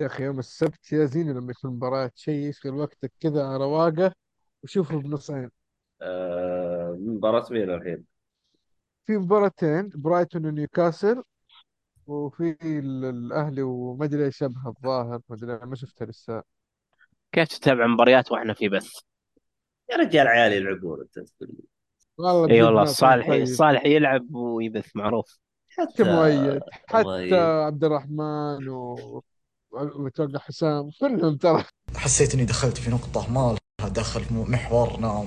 يا أخي يوم السبت يا زيني لما يكون مباراة شيء يشغل وقتك كذا رواقة وشوفه بنصين. آه مباراة مين الحين؟ في مباراتين برايتون ونيوكاسل وفي ال- الأهلي وما أدري إيش شبه الظاهر ما أدري ما شفتها لسه. كيف تتابع مباريات وإحنا في بث؟ يا رجال عيالي يلعبون أنت تقول لي. والله إي والله الصالح طيب. الصالح يلعب ويبث معروف. حتى مؤيد؟ حتى مؤيد. عبد الرحمن و... وأتوقع حسام كلهم ترى. حسيت إني دخلت في نقطة ما دخل محورنا.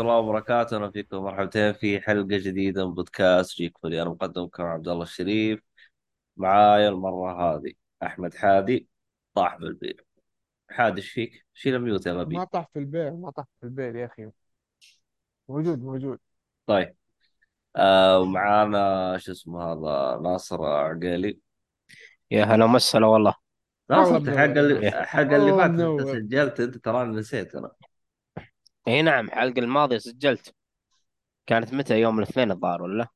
الله وبركاته، أهلا فيكم مرحبتين في حلقة جديدة من بودكاست جيك فولي، أنا مقدمكم عبد الله الشريف، معايا المرة هذه أحمد حادي طاح بالبير، حادي إيش فيك؟ شيل ال mute يا غبي، ما طاح في البير ما طاح في البير يا أخي. موجود موجود. طيب. آه ومعانا شو اسمه هذا؟ ناصر عقيلي، يا هلا ومسهلا والله. ناصر حق اللي. حق اللي والله فات أنت منور. سجلت أنت تراني نسيت أنا، اي نعم الحلقة الماضية سجلت. كانت متى؟ يوم الاثنين الظاهر ولا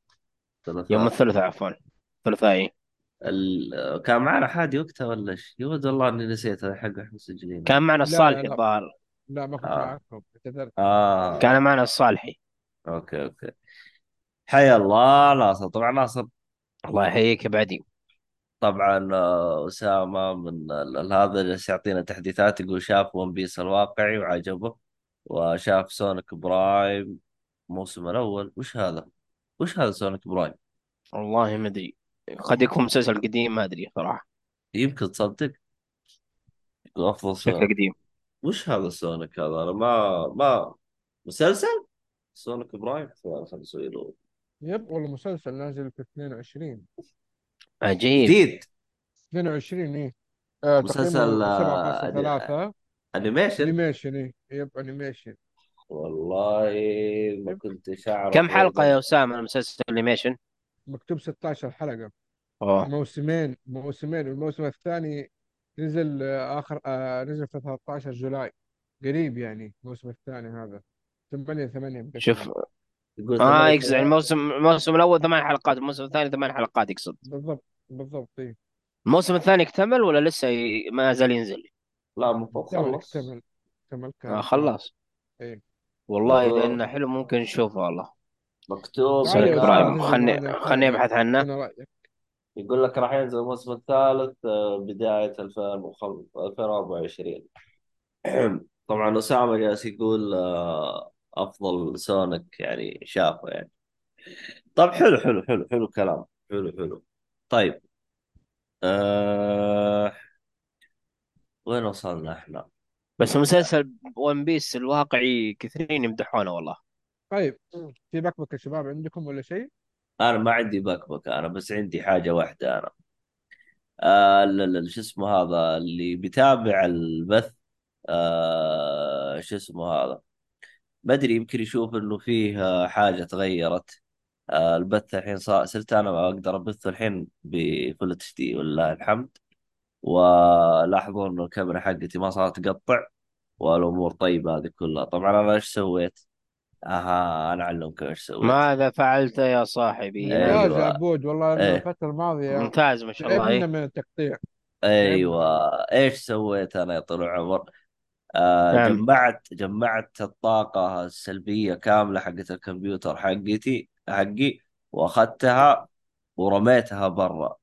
ثلاثاء. يوم الثلاثاء عفوا. ثلاثائي ال... كان معنا حادي وقتها ولا إيش؟ يو والله إني نسيت هذا حق إحنا مسجلين كان معنا الصالحي لا. الظاهر. لا ما كنت آه. معكم اعتذرت. آه. كان معنا الصالحي. أوكي أوكي. حيا الله ناصر. طبعا ناصر. الله يحييك يا بعدي. طبعا آه، أسامة من هذا اللي يعطينا تحديثات يقول شاف ون بيس الواقعي وعجبه. وشاف سونيك برايم الموسم الأول. وش هذا؟ وش هذا سونيك برايم؟ والله ما أدري. قد يكون مسلسل قديم ما أدري صراحة. يمكن تصدق؟ أفضل شكله قديم. وش هذا سونيك هذا؟ أنا ما ما مسلسل؟ سونيك برايم خلاص خلينا نسوي له. يب والله مسلسل نازل في 22 عجيب. جديد. 22 إيه. آه مسلسل، تقييمه آه، 7.3 animation animation إيه. يب animation والله ما كنت أعرف كم حلقة يا أسامة المسلسل animation مكتوب 16 حلقة. اوه موسمين موسمين. والموسم الثاني نزل آه آخر آه نزل في 13 July. قريب يعني الموسم الثاني هذا. 8 8 شوف. يقول آه يقصد يعني الموسم الموسم الأول ثمان حلقات الموسم الثاني ثمان حلقات يقصد. بالضبط بالضبط إيه. الموسم الثاني اكتمل ولا لسه ي... ما زال ينزل؟ لا المفروض خلص. اكتمل اكتمل كان آه خلاص. إيه. والله آه. لأنه حلو ممكن نشوفه والله. مكتوب. تعال يا برايم ننزل خلني. خلني أبحث عنه. يقول لك راح ينزل الموسم الثالث آه، بداية 2005 2024 طبعا أسامة جالس يقول آه، أفضل سونيك يعني شافه يعني. طب حلو حلو حلو حلو كلام حلو حلو. طيب. أه... وين وصلنا إحنا؟ بس مسلسل ون بيس الواقعي كثيرين يمدحونه والله. طيب في بكبكة شباب عندكم ولا شيء؟ أنا ما عندي بكبك أنا بس عندي حاجة واحدة أنا. آه شو اسمه هذا؟ اللي بيتابع البث آه شو اسمه هذا؟ بدري يمكن يشوف إنه فيه آه، حاجة تغيرت. آه البث الحين صار صرت أنا أقدر أبث الحين ب full HD ولله الحمد. ولاحظوا إنه الكاميرا حقتي ما صارت تقطع والأمور طيبة هذه كلها طبعا أنا إيش سويت؟ أها أنا أعلمك إيش سويت ماذا فعلت يا صاحبي أيوة. ممتاز يا عبود والله إنه إيه. الفترة الماضية ممتاز ما شاء الله إيه. من التقطيع أيوه إيش سويت أنا يا طول العمر؟ آه نعم. جمعت جمعت الطاقة السلبية كاملة حقت الكمبيوتر حقتي حقي وأخذتها ورميتها برا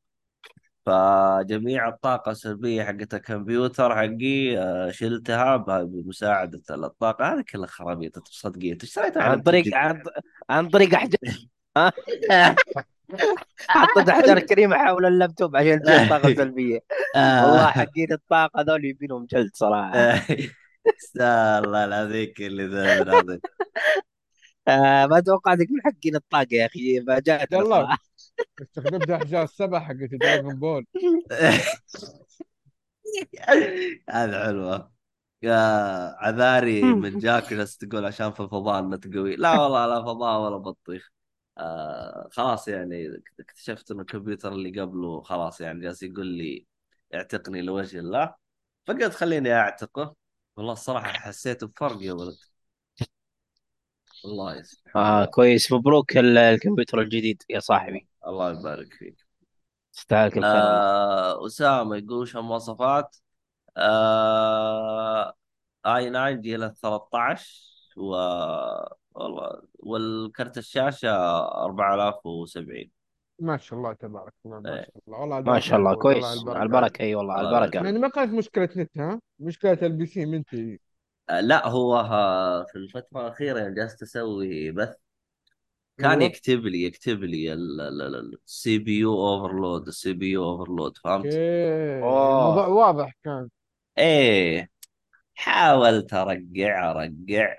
فجميع الطاقة السلبية حقت الكمبيوتر حقي آه شلتها بمساعدة الطاقة هذه كلها خرابيط أنت صدقين اشتريتها عن على طريق. عن, عن طريق احجار ها؟ حطيت احجار كريمه حول اللابتوب عشان تجيب طاقة سلبية آه. والله حقين الطاقة ذول يبينهم جلد صراحة آه، الله العظيم اللي ذا آه ما توقعتك من حقين الطاقة يا أخي فاجاتني يلا. استخدمت احجار السبع حقت Dragon Ball هذا حلوة يا عذاري من جاك جالس تقول عشان في الفضاء النت قوي لا والله لا فضاء ولا بطيخ. آه خلاص يعني اكتشفت انه الكمبيوتر اللي قبله خلاص يعني جالس يقول لي اعتقني لوجه الله. فقلت خليني أعتقه. والله الصراحة حسيت بفرق يا ولد. والله سبحان آه الله. كويس. مبروك ال- الكمبيوتر الجديد يا صاحبي. الله يبارك فيك. تستاهل كل خير. والله. آه أسامة يقول وش المواصفات آه آي 9 جيل 13 و والله والكرت الشاشة 4070 ما شاء الله تبارك الله ما إيه. شاء الله. والله ما شاء الله كويس. على البركة إي والله على البركة. يعني ما كانت مشكلة نت ها؟ مشكلة ال PC من تي آه لا هو ها في الفترة الأخيرة يوم جالس أسوي بث كان. يكتب لي يكتب لي ال CPU overload ال CPU overload فهمت؟ الموضوع واضح كان. إيه. حاولت ارقع ارقع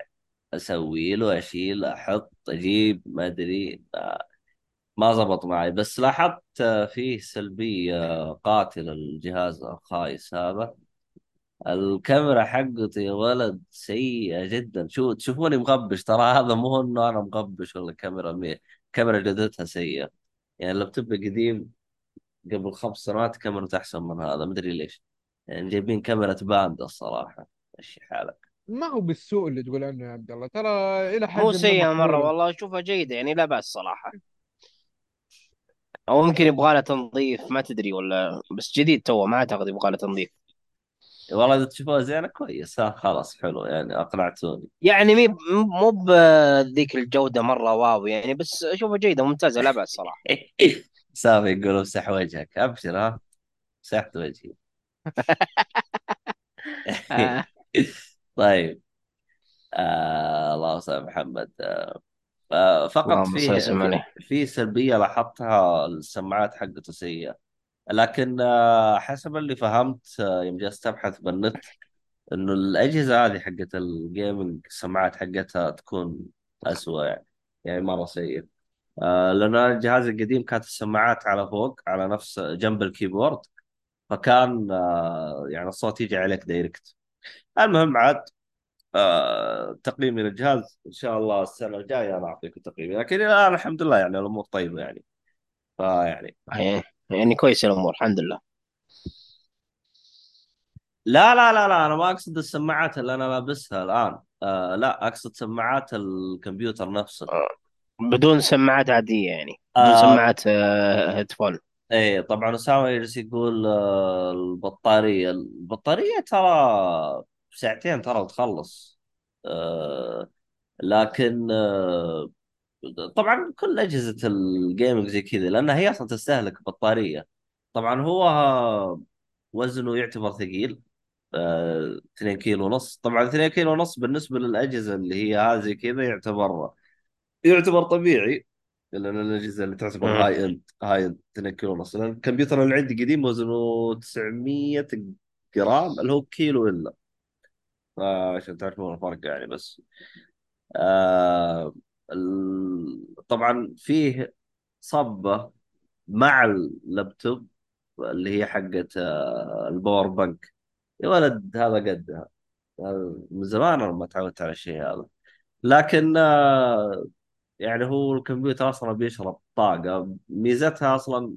أسوي له أشيل أحط أجيب ما أدري ما زبط معي. بس لاحظت فيه سلبية قاتلة الجهاز الخايس هذا. الكاميرا حقته يا ولد سيئة جدا. شو تشوفوني مغبش؟ ترى هذا مو إنه أنا مغبش ولا كاميرا مي كاميرا جودتها سيئة. يعني اللابتوب القديم قبل خمس سنوات كاميرته أحسن من هذا. مدري ليش. يعني جايبين كاميرا باندا الصراحة. مشي حالك. ما هو بالسوء اللي تقول عنه يا عبد الله. ترى إلى حد مو مرة مقبولة. والله. أشوفها جيدة. يعني لا بأس صراحة. أو يمكن يبغى لها تنظيف. ما تدري ولا. بس جديد تو ما أعتقد يبغى له تنظيف. والله إذا تشوفوها زينة كويس ها خلاص حلو يعني أقنعتوني. يعني مي مو بذيك الجودة مرة wow يعني بس أشوفها جيدة ممتازة لا بأس صراحة. سامي يقول امسح وجهك. أبشر ها؟ مسحت وجهي. آه. طيب. آه الله يسلم محمد. آه فقط صل. في, في سلبية لاحظتها السماعات حقته سيئة. لكن آه حسب اللي فهمت آه يوم جلست ابحث بالنت إنه الأجهزة هذه حقت الجيمنج السماعات حقتها تكون اسوء يعني يعني مرة سيئة. آه لأن الجهاز القديم كانت السماعات على فوق على نفس جنب ال keyboard فكان يعني الصوت يجي عليك direct المهم عاد تقييمي للجهاز إن شاء الله السنة الجاية أنا أعطيكم تقييمي لكن الآن الحمد لله يعني الأمور طيبة يعني. فيعني يعني كويس الأمور الحمد لله. لا لا لا لا أنا ما أقصد السماعات اللي أنا لابسها الآن. آه لا أقصد سماعات الكمبيوتر نفسه. بدون سماعات عادية يعني بدون آه. سماعات آه، هيدفون. إيه طبعا أسامة يجلس يقول آه، البطارية البطارية ترى ساعتين ترى وتخلص آه، لكن آه، طبعا كل أجهزة الجيمنج زي كذا لأنها هي أصلا تستهلك بطارية. طبعا هو وزنه يعتبر ثقيل آه، 2 كيلو ونص. طبعا 2 كيلو ونص بالنسبة للأجهزة اللي هي هذه كذا يعتبر يعتبر طبيعي لأن الأجهزة اللي تعتبر. high end high end 2 كيلو ونص. لأن الكمبيوتر اللي عندي قديم وزنه 900 جرام اللي هو كيلو إلا. عشان تعرفون الفرق يعني بس. آه طبعا فيه صبة مع اللابتوب اللي هي حقت آه، ال power bank. يا ولد هذا قدها. من زمان أنا ما تعودت على الشيء هذا. لكن آه، يعني هو الكمبيوتر أصلا بيشرب طاقة. ميزتها أصلا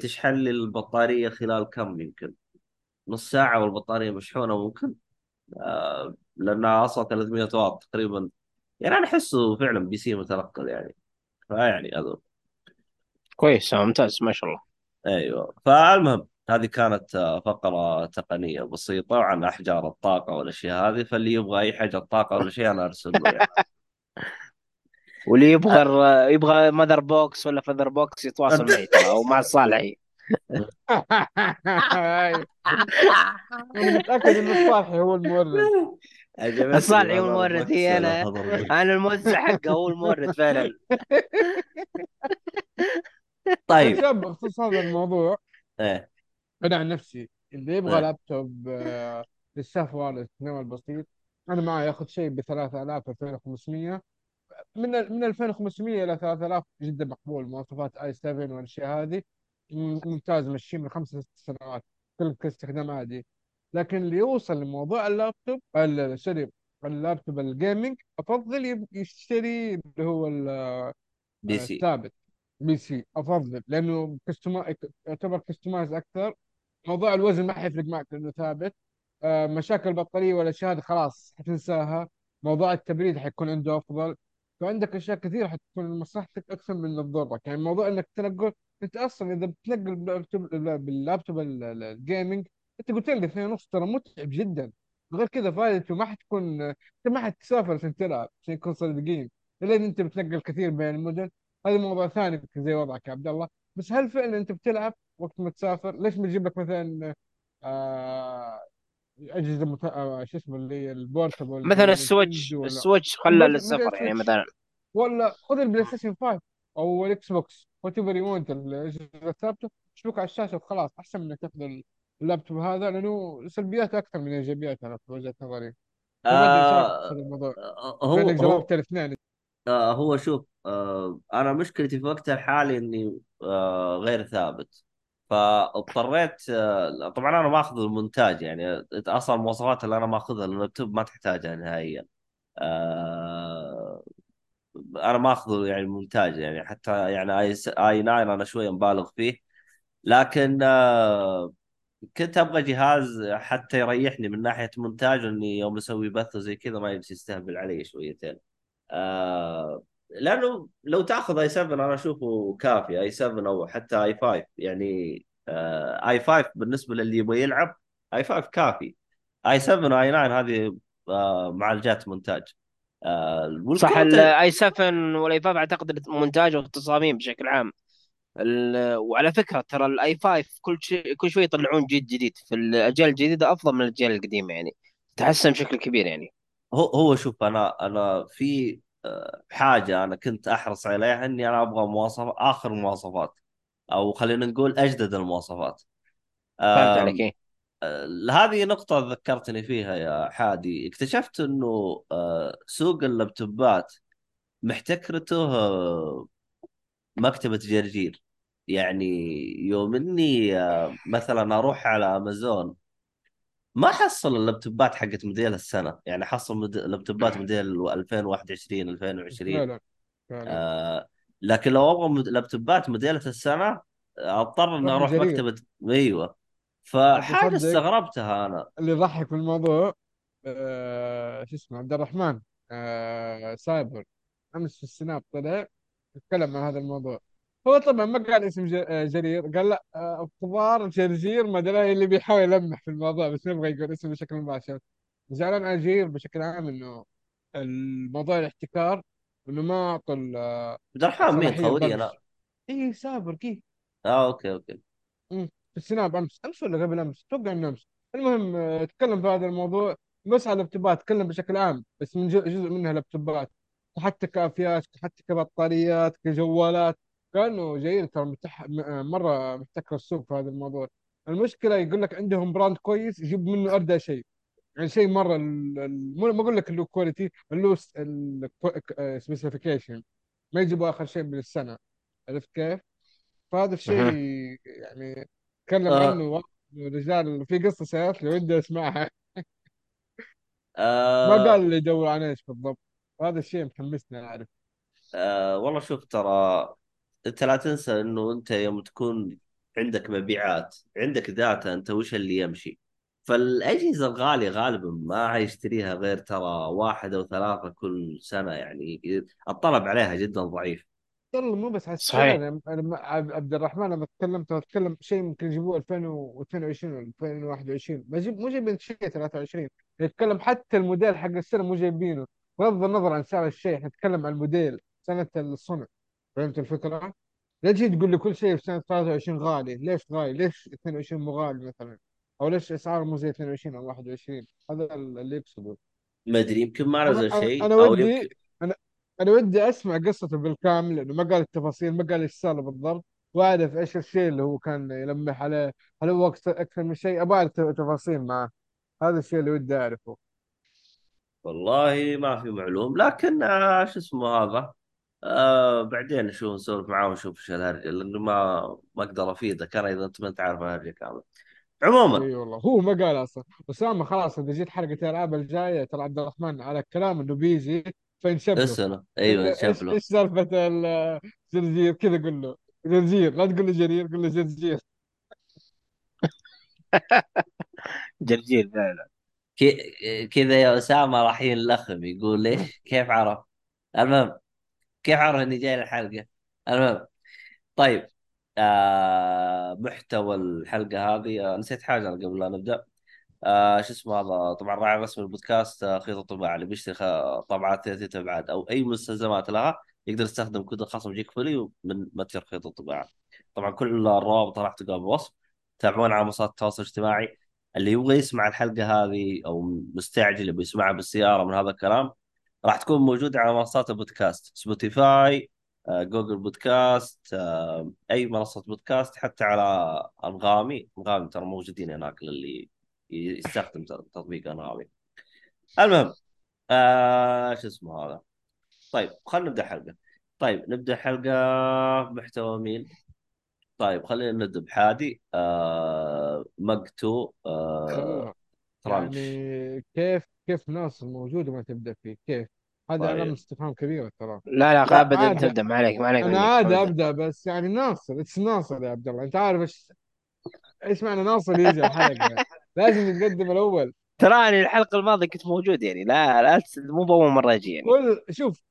تشحن لي البطارية خلال كم يمكن. نص ساعة والبطارية مشحونة ممكن. آه لأنها أصلا 300 واط تقريبا. يعني أنا أحسه فعلا PC متنقل يعني. فيعني هذا كويس ممتاز ما شاء الله. أيوه. فالمهم هذه كانت آه، فقرة تقنية بسيطة عن أحجار الطاقة والأشياء هذه فاللي يبغى أي حاجة طاقة ولا شيء أنا أرسل له يعني. واللي يبغى يبغى mother box ولا father box يتواصل معي أو مع الصالحي أنا متأكد ان الصالحي هو المورد. الصالحي هو المورد هي أنا. أنا الموزع حقه هو المورد فعلا. طيب. شباب بخصوص هذا الموضوع إيه. أنا عن نفسي اللي يبغى إيه. لابتوب آه، للسهل والاستخدام البسيط أنا معي ياخذ شيء ب 3000 2500 من من 2500 إلى 3000 جدا مقبول مواصفات i 7 والأشياء هذه. ممتاز مشي من خمس ست سنوات كل استخدام عادي لكن اللي يوصل لموضوع اللابتوب ال- sorry اللابتوب ال gaming أفضل يشتري اللي هو PC. الثابت PC أفضل لأنه custom يعتبر customize أكثر. موضوع الوزن ما حيفرق معك لأنه ثابت. آه، مشاكل البطارية والاشياء هذه خلاص حتنساها. موضوع التبريد حيكون عنده أفضل. فعندك أشياء كثيرة حتكون لمصلحتك أكثر من تضرك يعني موضوع إنك تنقل أنت أصلا إذا بتنقل باللابتوب باللابتوب ال- ال- الجيمنج انت قلت لي اثنين ونص ترى متعب جدا. غير كذا فائدته ما حتكون انت ما حتسافر عشان تلعب عشان نكون صادقين الا اذا انت بتنقل كثير بين المدن. هذا موضوع ثاني زي وضعك يا عبد الله. بس هل فعلا انت بتلعب وقت ما تسافر؟ ليش ما تجيب لك مثلا آه أجهزة مت... آه شو اسمه اللي هي ال portable مثلا السويتش السويتش خلى للسفر يعني مثلا. ولا خذ البلاي ستيشن 5 أو الإكس بوكس whatever you want الأجهزة الثابتة. تشبك على الشاشة وخلاص أحسن من إنك تاخذ اللابتوب هذا لأنه سلبياته أكثر من إيجابياته أنا في وجهة نظري. فما أدري إيش رأيك في آه هذا الموضوع؟ هو لانك هو جربت الاثنين آه هو شوف آه أنا مشكلتي في وقتها الحالي إني آه غير ثابت. فاضطريت آه طبعا أنا ماخذ المونتاج يعني أصلا المواصفات اللي أنا ماخذها اللابتوب ما تحتاجها نهائيا. آه أنا ماخذه يعني مونتاج يعني حتى يعني i i 9 أنا شوية مبالغ فيه. لكن آه كنت أبغى جهاز حتى يريحني من ناحية مونتاج إني يوم أسوي بث وزي كذا ما يجلس يستهبل علي شويتين. آه لأنه لو تأخذ i 7 أنا أشوفه كافي i 7 أو حتى i 5 يعني آه i 5 بالنسبة للي يبغى يلعب i 5 كافي. i 7 و i 9 هذه آه معالجات مونتاج. آه صح ال i 7 وال i 5 أعتقد المونتاج والتصاميم بشكل عام. وعلى فكرة ترى ال i 5 كل شيء كل شوي يطلعون جيل جديد. في الأجيال الجديدة أفضل من الأجيال القديمة يعني. تحسن بشكل كبير يعني. هو هو شوف أنا أنا في آه، حاجة أنا كنت أحرص عليها إني أنا أبغى مواصفات آخر مواصفات أو خلينا نقول أجدد المواصفات. فهمت عليك إيه؟ آه، هذه نقطة ذكرتني فيها يا حادي. اكتشفت إنه آه، سوق اللابتوبات محتكرته مكتبة جرجير. يعني يوم إني آه، مثلا أروح على أمازون ما حصل اللابتوبات حقت موديل السنة. يعني حصل مد... لابتوبات موديل 2021 2020 فعلا فعلا آه لكن لو أبغى مد... لابتوبات موديلة السنة آه، أضطر إني روح أروح الجرير مكتبة أيوه. لا تصدق استغربتها أنا. اللي يضحك في الموضوع آه شو اسمه عبد الرحمن آه سايبر. أمس في السناب طلع يتكلم عن هذا الموضوع. هو طبعا ما قال اسم ج- آه، جرير قال لا آه، جرجير ما أدري اللي بيحاول يلمح في الموضوع بس ما يبغى يقول اسمه بشكل مباشر. زعلان على جرير بشكل عام إنه الموضوع الاحتكار إنه ما اعطوا ال- عبد الرحمن مين الصلاحيه أنا لبرش اي سابر كيف آه أوكي أوكي. مم. في السناب أمس. أمس ولا قبل أمس؟ أتوقع إنه أمس. المهم آه، تكلم في هذا الموضوع بس على اللابتوبات تكلم بشكل عام بس من جو- جزء منها لابتوبات. حتى كافيات حتى كبطاريات كجوالات. كأنه جيد ترى متح... م- مرة محتكر السوق في هذا الموضوع. المشكلة يقول لك عندهم brand كويس يجيب منه اردى شيء. يعني شيء مرة ال... ال... مو- ما أقول لك ال quality ال specification ما يجيبوا آخر شيء من السنة. عرفت كيف؟ فهذا الشيء مهم. يعني تكلم عنه آه واحد من الرجال. في قصة سيارات لي ودي اسمعها ما آه قال لي يدور عن إيش بالضبط. هذا الشيء محمسني أعرف. آه والله شوف ترى انت لا تنسى إنه أنت يوم تكون عندك مبيعات عندك داتا أنت وش اللي يمشي؟ فالأجهزة الغالية غالبا ما حيشتريها غير ترى واحد أو ثلاثة كل سنة يعني الطلب عليها جدا ضعيف. يلا مو بس على صحيح. أنا أنا مع عبد عبد الرحمن لما تكلمت اتكلم شيء ممكن يجيبوه 2022 ولا 2021 ما جيب مو جايبين شيء 23 نتكلم حتى الموديل حق السنة مو جايبينه. بغض النظر عن سعر الشيء نتكلم عن الموديل سنة الصنع. فهمت الفكرة؟ لا تجي تقول لي كل شيء في سنة 23 غالي. ليش غالي؟ ليش 22 مو غالي مثلا؟ أو ليش اسعار مو زي 22 أو 21 هذا اللي يقصده. ما أدري يمكن ما أنا نزل أنا شيء أنا أو ودي يمكن أنا أنا ودي أسمع قصته بالكامل لأنه ما قال التفاصيل ما قال إيش صار بالضبط. وأعرف إيش الشيء اللي هو كان يلمح عليه. هل هو أكثر أكثر من شيء؟ أبغى أعرف تفاصيل معه. هذا الشيء اللي ودي أعرفه. والله ما في معلوم لكن آه شو اسمه هذا آه بعدين نشوف نسولف معاه ونشوف إيش الهرجه لأنه ما ما أقدر أفيدك أنا إذا أنت ما انت عارف الهرجة كاملة. عموما. إي والله هو ما قال أصلا. أسامة خلاص إذا جيت حلقة الألعاب الجاية ترى عبد الرحمن على الكلام إنه بيجي فينشب له أيوه إيش له إيش سالفة الجرجير كذا قل له. جرجير لا تقول له جرير قل له جرجير جرجير فعلا. كذا يا أسامة راح ينلخم يقول ليش؟ كيف عرف؟ المهم كيف عرف إني جاي الحلقة المهم طيب آه محتوى الحلقة هذه آه نسيت حاجة قبل لا نبدأ. آه شو اسمه هذا؟ طبعا راعي رسمي البودكاست آه خيط الطباعة اللي بيشتري طبعات ثلاثية ابعاد أو أي مستلزمات لها يقدر يستخدم كود الخاص بجيك فولي من متجر خيط الطباعة. طبعا كل الروابط راح تلقاها بالوصف تابعونا على منصات التواصل الاجتماعي. اللي يبغى يسمع الحلقة هذه أو مستعجل يبغى يسمعها بالسيارة من هذا الكلام راح تكون موجودة على منصات البودكاست سبوتيفاي جوجل بودكاست أي منصة بودكاست حتى على أنغامي. أنغامي ترى موجودين هناك للي يستخدم تطبيق أنغامي. المهم آه شو اسمه هذا؟ طيب خلينا نبدأ حلقة. طيب نبدأ حلقة محتوى مين؟ طيب خلينا نبدأ بحادي. آه مقتو آه ترانش يعني كيف كيف ناصر موجود وما تبدأ فيه؟ كيف؟ هذا علامه طيب استفهام كبيره ترى. لا لا ابدا تبدأ. ما عليك ما عليك. أنا عادي أبدأ بس يعني ناصر it's ناصر يا عبد الله. أنت عارف إيش إيش معنى ناصر يجي الحلقة؟ لازم يتقدم الأول. تراني الحلقة الماضية كنت موجود يعني. لا لا مو بأول مرة أجي يعني. شوف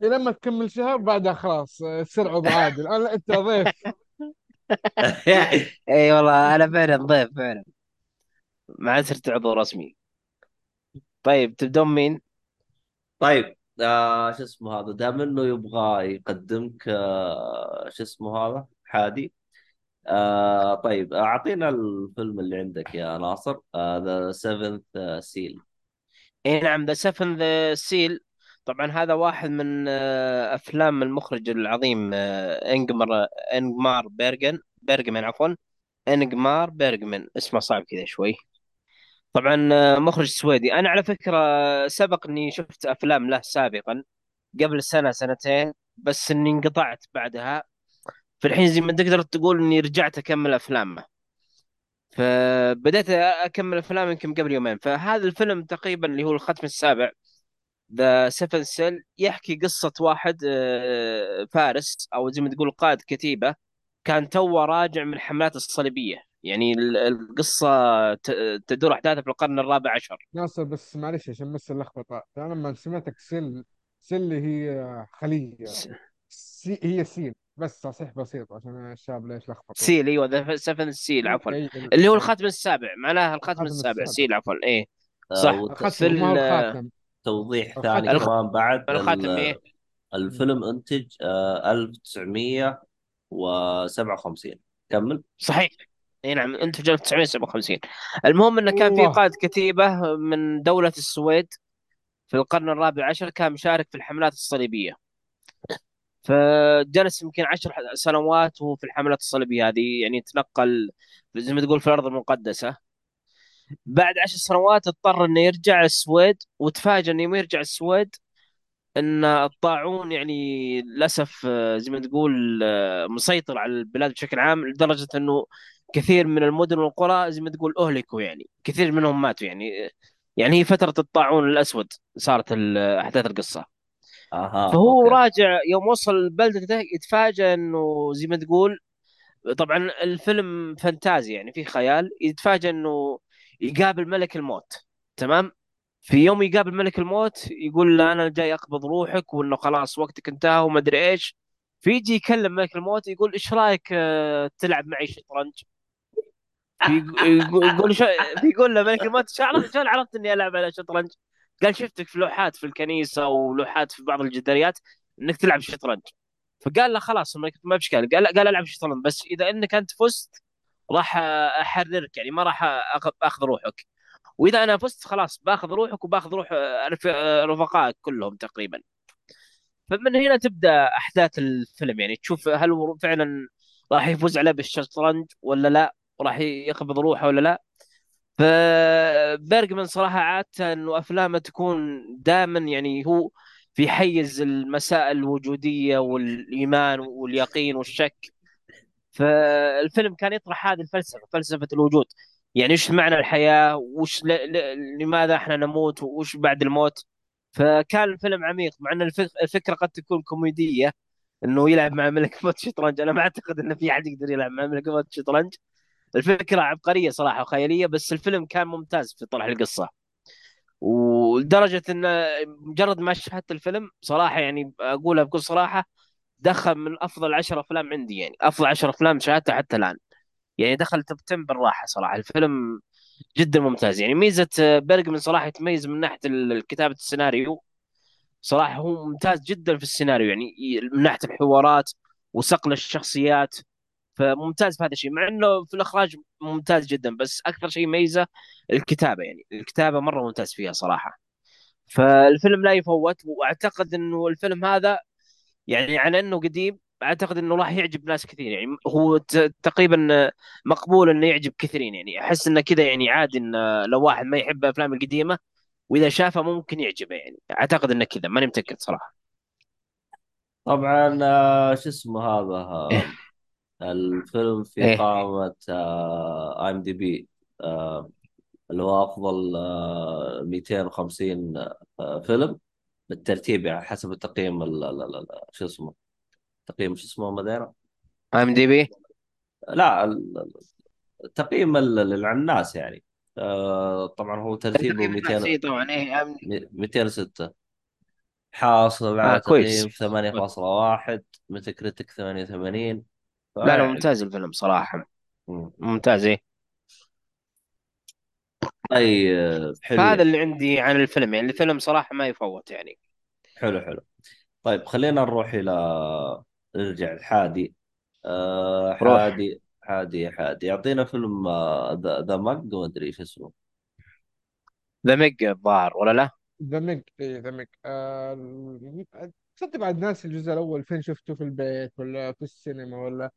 لما تكمل شهر بعدها خلاص تصير عضو عادي الان أنت ضيف. اي والله أنا فعلا ضيف فعلا. ما صرت عضو رسمي. طيب تبدون مين؟ طيب آه شو اسمه هذا؟ دام إنه يبغى يقدمك آه شو اسمه هذا؟ حادي. آه طيب أعطينا الفيلم اللي عندك يا ناصر The Seventh Seal إي نعم The The Seal طبعا هذا واحد من آه، أفلام المخرج العظيم آه، إنجمار إنجمار بيرجن بيرجمان عفوا إنجمار بيرجمان اسمه صعب كذا شوي. طبعا آه، مخرج سويدي. أنا على فكرة سبق إني شفت أفلام له سابقا قبل سنة سنتين بس إني انقطعت بعدها. في الحين زي ما تقدر تقول إني رجعت أكمل أفلامه. فبدأت أكمل أفلام يمكن قبل يومين. فهذا الفيلم تقريبا اللي هو الختم السابع. The Seven Seal يحكي قصة واحد آه، فارس أو زي ما تقول قائد كتيبة كان توه راجع من الحملات الصليبية. يعني ال- القصة ت- تدور أحداثها في القرن الرابع عشر. ناصر بس معلش عشان بس اللخبطة. أنا لما سمعتك Seal Seal هي خليه سي هي سين بس تصحيح بسيط عشان الشباب ليش لخبطوا Seal أيوه The Seven Seal عفوا. اللي هو ال- الختم السابع. معناها الختم السابع. السابع. Seal عفوا. إيه. آه صح. الختم ما هو فيلم الخاتم. وتوضيح ثاني الخ... كمان بعد الختم ال- إيه؟ الفيلم إنتج آه 1957 كمل. صحيح. إي نعم إنتج 1957 المهم انه كان في قائد كتيبة من دولة السويد في القرن الرابع عشر كان مشارك في الحملات الصليبية. فجلس يمكن عشر سنوات وهو في الحملات الصليبية هذه يعني تنقل زي ما تقول في الأرض المقدسة. بعد عشر سنوات اضطر إنه يرجع السويد وتفاجأ إنه يوم يرجع السويد إن الطاعون يعني للأسف آه، زي ما تقول آه، مسيطر على البلاد بشكل عام لدرجة إنه كثير من المدن والقرى زي ما تقول أهلكوا يعني كثير منهم ماتوا يعني يعني هي فترة الطاعون الأسود صارت أحداث القصة. أها فهو أوكي. راجع يوم وصل بلدته يتفاجأ إنه زي ما تقول طبعا الفيلم فانتازي يعني فيه خيال يتفاجأ إنه يقابل ملك الموت تمام؟ في يوم يقابل ملك الموت يقول له أنا جاي أقبض روحك وإنه خلاص وقتك انتهى وما أدري إيش. فيجي يكلم ملك الموت يقول إيش رأيك آه، تلعب معي شطرنج؟ يقول يقول شو بيقول له ملك الموت شو عرفت شلون عرفت إني ألعب على شطرنج؟ قال شفتك في لوحات في الكنيسة ولوحات في بعض الجداريات إنك تلعب شطرنج. فقال له خلاص ما بشكال قال قال ألعب شطرنج بس إذا إنك أنت فزت راح احررك يعني ما راح اخذ روحك. وإذا أنا فزت خلاص باخذ روحك وباخذ روح آه، آه، رفقائك كلهم تقريبا. فمن هنا تبدأ أحداث الفيلم يعني تشوف هل هو فعلا راح يفوز عليه بالشطرنج ولا لا راح يقبض روحه ولا لا. فبيرجمان صراحة عادة إنه أفلامه تكون دائما يعني هو في حيز المسائل الوجودية والإيمان واليقين والشك. فالفيلم كان يطرح هذه الفلسفة فلسفة الوجود. يعني إيش معنى الحياة؟ وش ل... ل... لماذا إحنا نموت؟ وش بعد الموت؟ فكان الفيلم عميق مع إن الفك... الفكرة قد تكون كوميدية إنه يلعب مع ملك موت شطرنج. أنا ما أعتقد إن في أحد يقدر يلعب مع ملك موت شطرنج. الفكرة عبقرية صراحة وخيالية بس الفيلم كان ممتاز في طرح القصة. ولدرجة إن مجرد ما شاهدت الفيلم صراحة يعني أقولها بكل صراحة دخل من أفضل عشر أفلام عندي يعني أفضل عشر أفلام شاهدتها حتى الآن. يعني دخل توب 10 بالراحة صراحة الفيلم جدا ممتاز. يعني ميزة بيرجمان صراحة يتميز من ناحية كتابة السيناريو. صراحة هو ممتاز جدا في السيناريو يعني من ناحية الحوارات وصقل الشخصيات فممتاز في هذا الشيء. مع إنه في الإخراج ممتاز جدا بس أكثر شيء يميزه الكتابة يعني الكتابة مرة ممتاز فيها صراحة. فالفيلم لا يفوت وأعتقد إنه الفيلم هذا يعني على إنه قديم أعتقد إنه راح يعجب ناس كثير. يعني هو تقريبا مقبول إنه يعجب كثيرين. يعني أحس إنه كذا يعني عادي إنه لو واحد ما يحب الافلام القديمة وإذا شافها ممكن يعجبه يعني. أعتقد إنه كذا ماني متأكد صراحة. طبعا آه، شو اسمه هذا آه، الفيلم في إيه. قائمة آي إم دي بي اللي هو أفضل آه، 250 آه، فيلم. بالترتيب يعني حسب التقييم ال- ال- ال- شو اسمه؟ تقييم شو اسمه مدينة إم دي بي؟ لا ال- التقييم ال- ال- على الناس يعني. آه، طبعا هو ترتيبه 200 طبعا إيه 206 حاصل آه على كويس. تقييم 8.1 ميتا كريتك 88 لا لا ممتاز الفيلم صراحة. مم. ممتاز إيه طيب حلو. فهذا اللي عندي عن الفيلم يعني الفيلم صراحة ما يفوت يعني. حلو حلو. طيب خلينا نروح إلى نرجع الحادي آه روح. حادي حادي حادي. يعطينا فيلم آه، The Meg ما أدري إيش اسمه. The Meg الظاهر ولا لا؟ The Meg اي The Meg تصدق بعد ناس الجزء الأول فين شفته في البيت ولا في السينما ولا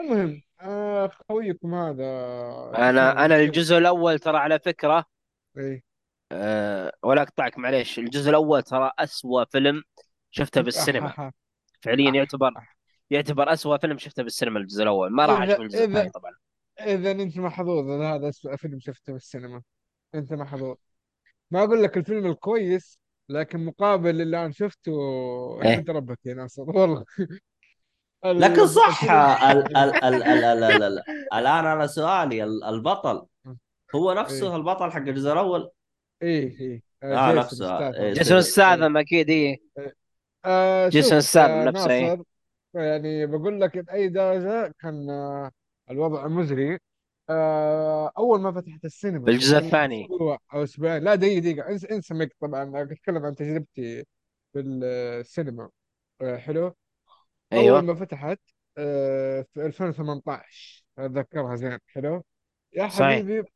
المهم آه خويكم هذا أنا؟ أنا الجزء الأول ترى على فكرة إيه. أه ولا أقطعك معليش. الجزء الأول ترى أسوأ فيلم شفته بالسينما. فعليا يعتبر. يعتبر أسوأ فيلم شفته بالسينما الجزء الأول. ما راح أشوف الجزء الثاني طبعا. إذا أنت محظوظ إذا هذا اسوء فيلم شفته في السينما أنت محظوظ. ما أقول لك الفيلم الكويس لكن مقابل اللي أنا شفته إيه. ربك يا ناصر. والله. ال- لكن صح ال ال ال ال ال ال الآن أنا سؤالي البطل هو نفسه إيه. البطل حق الجزء الأول؟ إيه إيه. آه, آه، نفسه آه، إيه، جيسون إيه. السادم أكيد إيه. آه، جيسون السادم نفسه إيه. يعني بقول لك باي درجه كان الوضع مزري. أول ما فتحت السينما بالجزء الثاني. أو أسبوعين. لا دقيقة دقيقة. انسى انسى طبعا أتكلم عن تجربتي في السينما. حلو؟ أول أيوه ما فتحت آه في 2018 أتذكرها زين حلو؟ يا صحيح. حبيبي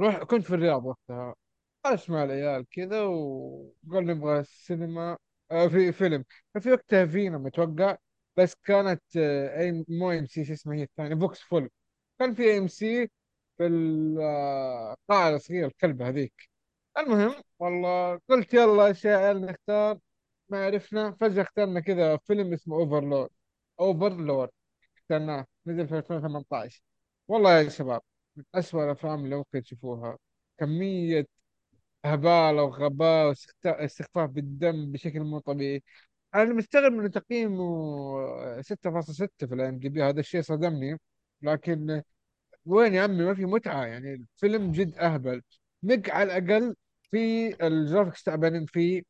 روح كنت في الرياض وقتها. جلس مع العيال كذا وقال نبغى السينما آه في فيلم. ففي وقتها فينا متوقع بس كانت آه أي مو إم سي شو اسمها هي الثانية؟ فوكس فول. كان في إم سي في القاعة الصغيرة الكلبة هذيك. المهم والله قلت يلا يا عيال نختار ما عرفنا فجأة اخترنا كذا فيلم اسمه Overlord Overlord اخترناه نزل في 2018 والله يا شباب من أسوأ الأفلام اللي ممكن تشوفوها. كمية هبالة وغباء واستخفاف بالدم بشكل مو طبيعي. أنا مستغرب من تقييمه 6.6 في ال IMDb. هذا الشيء صدمني. لكن وين يا عمي؟ ما في متعة. يعني الفيلم جد أهبل. Meg على الأقل في ال graphics تعبانين فيه.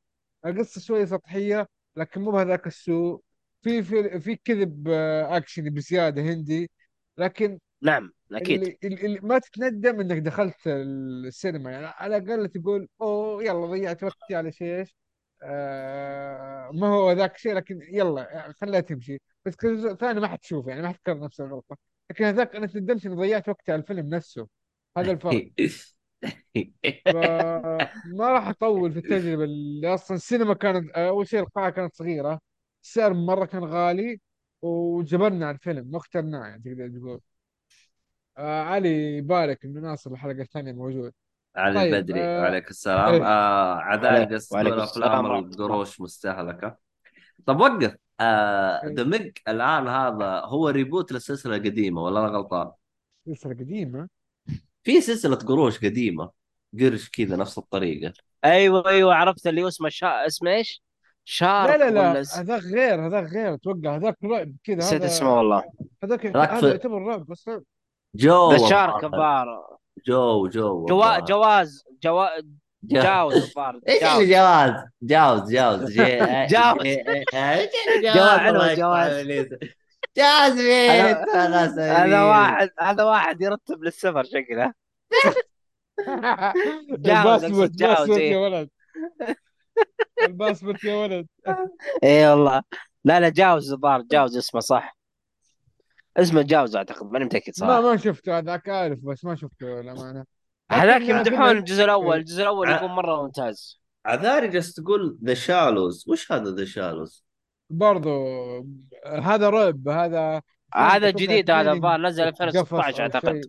القصة شوية سطحية لكن مو بهذاك السوء. في في في كذب آه، أكشن بزيادة هندي. لكن نعم أكيد. اللي, اللي ما تتندم إنك دخلت السينما. يعني على الأقل تقول أوه يلا ضيعت وقتي على شيء إيش؟ آه ما هو ذاك الشيء لكن يلا خليها تمشي. بس الجزء الثاني ما حتشوف يعني ما حتكرر نفس الغلطه لكن هذاك أنا تندمت إني ضيعت وقتي على الفيلم نفسه. هذا الفرق. فما راح أطول في التجربة. اللي أصلا السينما كانت أول شيء القاعة كانت صغيرة. السعر مرة كان غالي وجبرنا على الفيلم ما اخترناه يعني تقدر تقول. آه علي يبارك إنه ناصر الحلقة الثانية موجود. علي طيب البدري آه وعليك السلام. إيه. آه وعليك افلام السلام ورحمة الله. القروش مستهلكة. طب وقف. آه إيه. The Meg الآن هذا هو reboot للسلسله القديمه ولا أنا غلطان؟ سلسلة قديمة؟ في سلسلة قروش قديمة قرش كذا نفس الطريقة. أيوه أيوه عرفت اللي هو اسمه شا... اسمه إيش؟ لا لا Shark لا ولا س... هذاك غير هذاك غير أتوقع هذاك رعب كذا نسيت اسمه والله. هذاك هذا يعتبر رعب بس. رعب Jaw the Shark الظاهر. جو جو جوا... Jaws جوا... جو- Jaws الظاهر إيش اللي Jaws. جواز؟ Jaws Jaws. Jaws. جواز يقطع جواز. إبليس. جواز مين هذا واحد هذا واحد يرتب للسفر شكله. Jaws Jaws passport يا ولد الباسبورت يا ولد. إي والله. لا لا Jaws الظاهر Jaws اسمه صح. اسمه Jaws أعتقد ماني متأكد ما صراحة. ما شفته هذاك عارف بس ما شفته للأمانة. هذاك يمدحون الجزء الأول. الجزء الأول يكون مرة ممتاز. عذاري جالس تقول ذا شالوز وش هذا ذا شالوز؟ برضو هذا رعب هذا هذا جديد هذا الظاهر نزل في قفص 2016 أو أعتقد.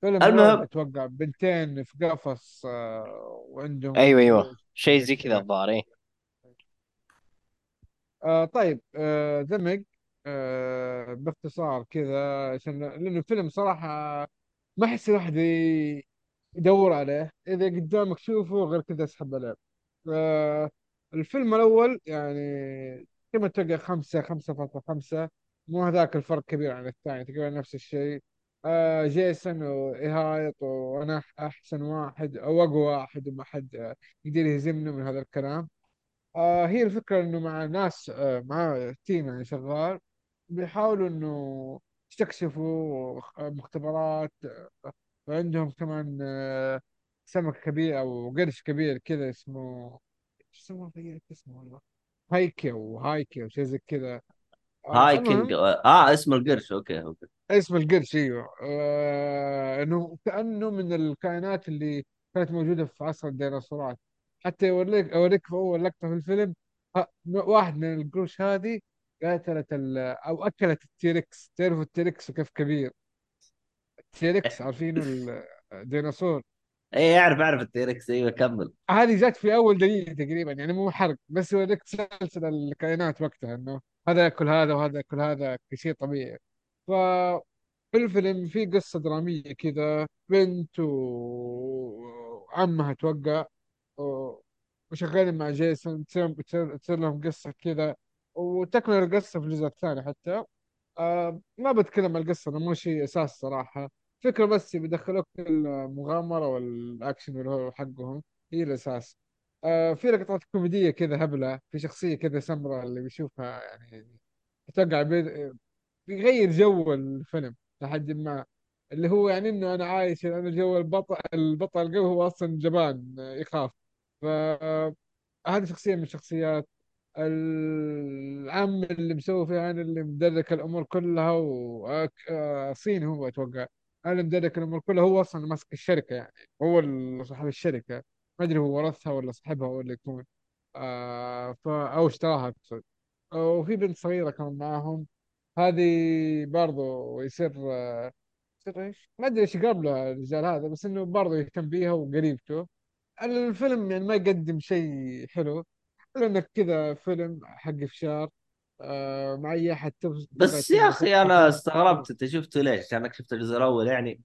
فيلم المهم أتوقع بنتين في قفص آه، وعندهم أيوه أيوه. شيء زي كذا الظاهر إيه. آه طيب آه دمج آه باختصار كذا عشان لأنه فيلم صراحة ما أحس الواحد يدور عليه. إذا قدامك شوفه غير كذا اسحب عليه. آه الفيلم الأول يعني كما تلقى خمسة خمسة فاصلة خمسة مو هذاك الفرق كبير عن الثاني تقريبا نفس الشيء. آه جيسون وإيهايط وأنا أحسن واحد أو أقوى واحد وما حد آه، يقدر يهزمني من هذا الكلام. آه هي الفكرة إنه مع ناس آه مع team يعني شغال بيحاولوا إنه يستكشفوا مختبرات وعندهم كمان سمك كبير أو قرش كبير كذا اسمه شو اسمه اسمه والله؟ هايكي أو هايكي أو شيء زي كذا. هايكنج المهم آه اسم القرش okay okay. اسم القرش أيوه. آه إنه كأنه من الكائنات اللي كانت موجودة في عصر الديناصورات. حتى يوريك أوريك في أول لقطة في الفيلم ها- واحد من القروش هذه قاتلت ال- أو أكلت ال T-Rex تعرفوا ال T-Rex كيف كبير؟ ال T-Rex عارفينه ال- الديناصور. اي اعرف اعرف ال T-Rex أيوه كمل. هذه جت في أول دقيقة تقريبا يعني مو حرق بس يوريك سلسلة الكائنات وقتها إنه هذا ياكل هذا وهذا ياكل هذا كشيء طبيعي. ف في الفيلم في قصة درامية كذا بنت وعمها توقع وشغالين مع جيسون تصير لهم قصة كذا وتكمل القصة في الجزء الثاني حتى. آه ما بتكلم عن القصة أنا مو شيء أساس صراحة. فكرة بس بيدخلوك المغامرة والأكشن حقهم هي الأساس. آه في لقطات كوميدية كذا هبلة في شخصية كذا سمراء اللي بيشوفها يعني أتوقع بي- بيغير جو الفيلم لحد ما اللي هو يعني إنه أنا عايش أنا جو البطل البطل القوي هو أصلا جبان يخاف. فهذه شخصية من الشخصيات. العم اللي مسوي فيها أنا اللي مدرك الأمور كلها وصيني هو أتوقع. أنا اللي مدرك الأمور كلها هو أصلا ماسك الشركة يعني. هو صاحب الشركة. ما أدري هو ورثها ولا صاحبها ولا يكون. آه ف أو اشتراها أقصد. وفي بنت صغيرة كمان معاهم. هذه برضو يصير يصير إيش؟ ما أدري إيش يقرب له الرجال هذا بس إنه برضو يهتم بيها وقريبته الفيلم يعني ما يقدم شيء حلو الا إنك كذا فيلم حق فشار آه مع أي أحد تبغى بس يا أخي أنا استغربت أنت شفته ليش؟ عشانك شفت الجزء الأول يعني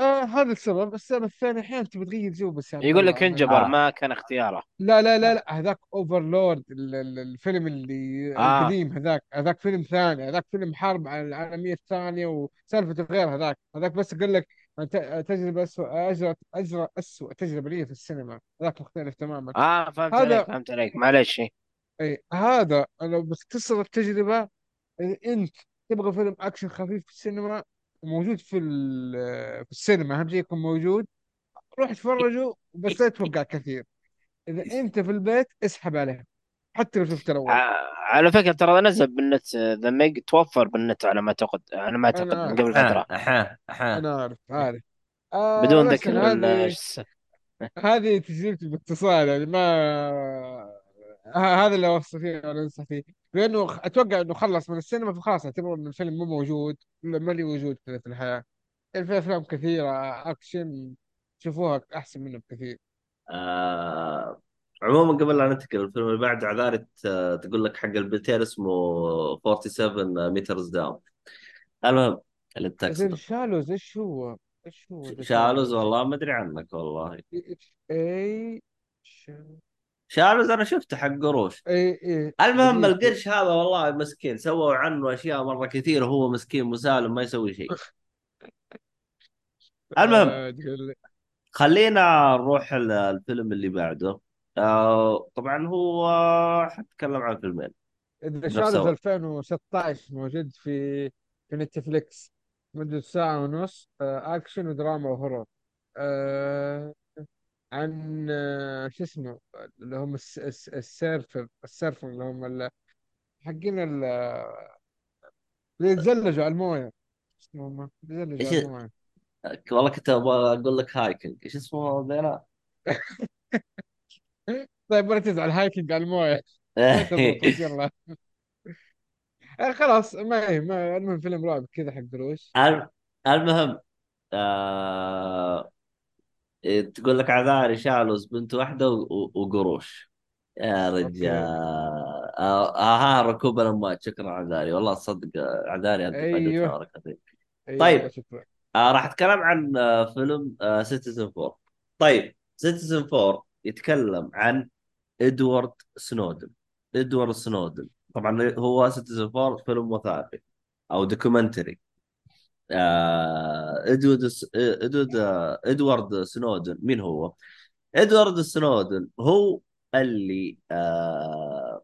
آه هذا السبب. السبب الثاني أحيانا تبي تغير جو بس عبد يقول لك يعني انجبر آه. ما كان اختياره. لا لا لا لا هذاك Overlord الفيلم اللي آه. القديم هذاك هذاك فيلم ثاني هذاك فيلم حرب على العالمية الثانية وسالفته غير هذاك. هذاك بس قال لك ت- تجربة أسوأ أجرت أجرى أسوأ تجربة لي في السينما. هذاك مختلف تماما. آه فهمت عليك هذا فهمت عليك. معلش إيه. أي هذا لو بتختصر التجربة إذا أنت تبغى فيلم أكشن خفيف في السينما موجود في ال- في السينما أهم شيء يكون موجود؟ روح اتفرجوا بس لا تتوقع كثير إذا أنت في البيت اسحب عليه حتى لو شفت الأول. ع- على فكرة ترى نزل بالنت ذا ميج توفر بالنت على ما أعتقد على ما أعتقد من قبل فترة. احا احا أنا عارف عارف آه بدون ذكر هذه هذه تجربتي باختصار يعني ما هذا اللي أوصي فيه ولا انصح فيه. لأنه أتوقع إنه خلص من السينما فخلاص اعتبر إن الفيلم مو موجود ما لي وجود كذا في الحياة. يعني في أفلام كثيرة أكشن تشوفوها أحسن منه بكثير. آه عموما قبل لا ننتقل الفيلم اللي بعده عذاري ت- تقول لك حق البنتين اسمه 47 Meters Down. المهم اللي زين Shallows إيش هو؟ إيش هو Shallows والله ما أدري عنك والله. إتش إي Shallows أنا شفته حق قروش إي إي المهم. القرش هذا والله مسكين سووا عنه أشياء مرة كثير وهو مسكين مسالم ما يسوي شيء المهم. خلينا نروح ال- الفيلم اللي بعده آه طبعا هو حتكلم عن فيلمين ذا نفس Shallows أول. 2016 موجود في في نتفليكس مدة ساعة ونص آه، أكشن ودراما و horror آه، عن آه، شو اسمه اللي هم الس- الس- ال surfer ال surfer اللي هم ال- حقين ال- اللي يتزلجوا على الموية. شو اسمهم يتزلجوا إيش- على الموية. والله كنت أبغى أقول لك hiking. إيش اسمه ذيلا؟ طيب ركز على ال hiking على الموية. تضبط يلا. آه، خلاص ما ما المهم فيلم رعب كذا حق درويش. الم- المهم آه... تقول لك عذاري Shallows بنت واحدة وقروش. يا رجال. آه, آه ركوب الأمواج شكرا عذاري. والله تصدق آه، عذاري انت أيوه. طيب. شكرا. آه راح أتكلم عن آه فيلم آه Citizen 4 طيب Citizen 4 يتكلم عن إدوارد سنودن. إدوارد سنودن. طبعا هو Citizen 4 فيلم وثائقي أو documentary إدوارد س- إدوارد آه، إدوارد سنودن مين هو؟ إدوارد سنودن هو اللي آه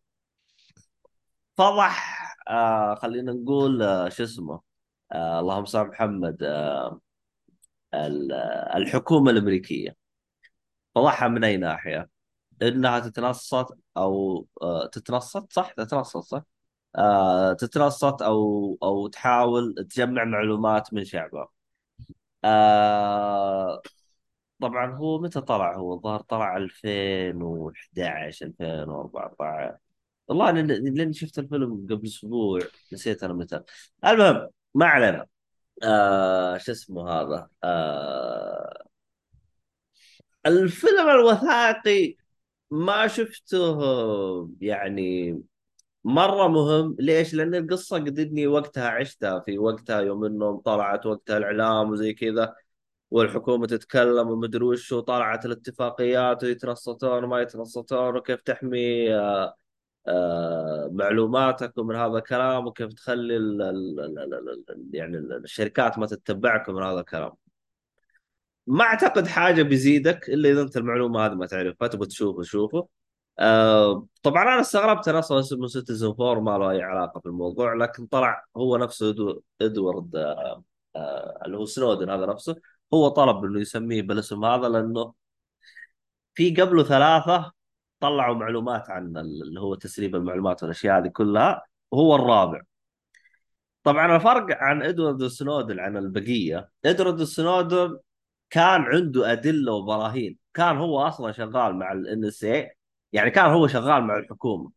فضح آه خلينا نقول آه شو اسمه آه اللهم صل محمد آه ال- آه، الحكومة الأمريكية فضحها من أي ناحية؟ إنها تتنصت أو آه تتنصت صح؟ تتنصت صح؟ آه تتنصت أو أو تحاول تجمع معلومات من شعبها. آه طبعا هو متى طلع؟ هو الظاهر طلع 2011 2014 والله لأن لأني شفت الفيلم قبل أسبوع نسيت أنا متى. المهم ما علينا. آه شو اسمه هذا؟ آه الفيلم الوثائقي ما شفته يعني مرة مهم ليش؟ لأن القصة قد إني وقتها عشتها في وقتها يوم إنهم طلعت وقتها الإعلام وزي كذا والحكومة تتكلم ومدري وش وطلعت الاتفاقيات ويتنصتون وما يتنصتون وكيف تحمي آه، آه، معلوماتك ومن هذا الكلام وكيف تخلي ال ال ال ال ال ال يعني ال- الشركات ما تتبعك من هذا الكلام ما أعتقد حاجة بيزيدك إلا إذا أنت المعلومة هذه ما تعرفها تبغى تشوفه شوفه آه طبعا أنا استغربت أنا أصلا اسمه سيتيزن 4 ما له أي علاقة في الموضوع لكن طلع هو نفسه إدو- إدوارد آه آه اللي هو سنودن هذا نفسه هو طلب إنه يسميه بالاسم هذا لأنه في قبله ثلاثة طلعوا معلومات عن اللي هو تسريب المعلومات والأشياء هذه كلها وهو الرابع. طبعا الفرق عن إدوارد سنودن عن البقية إدوارد سنودن كان عنده أدلة وبراهين كان هو أصلا شغال مع الان إس اي يعني كان هو شغال مع الحكومة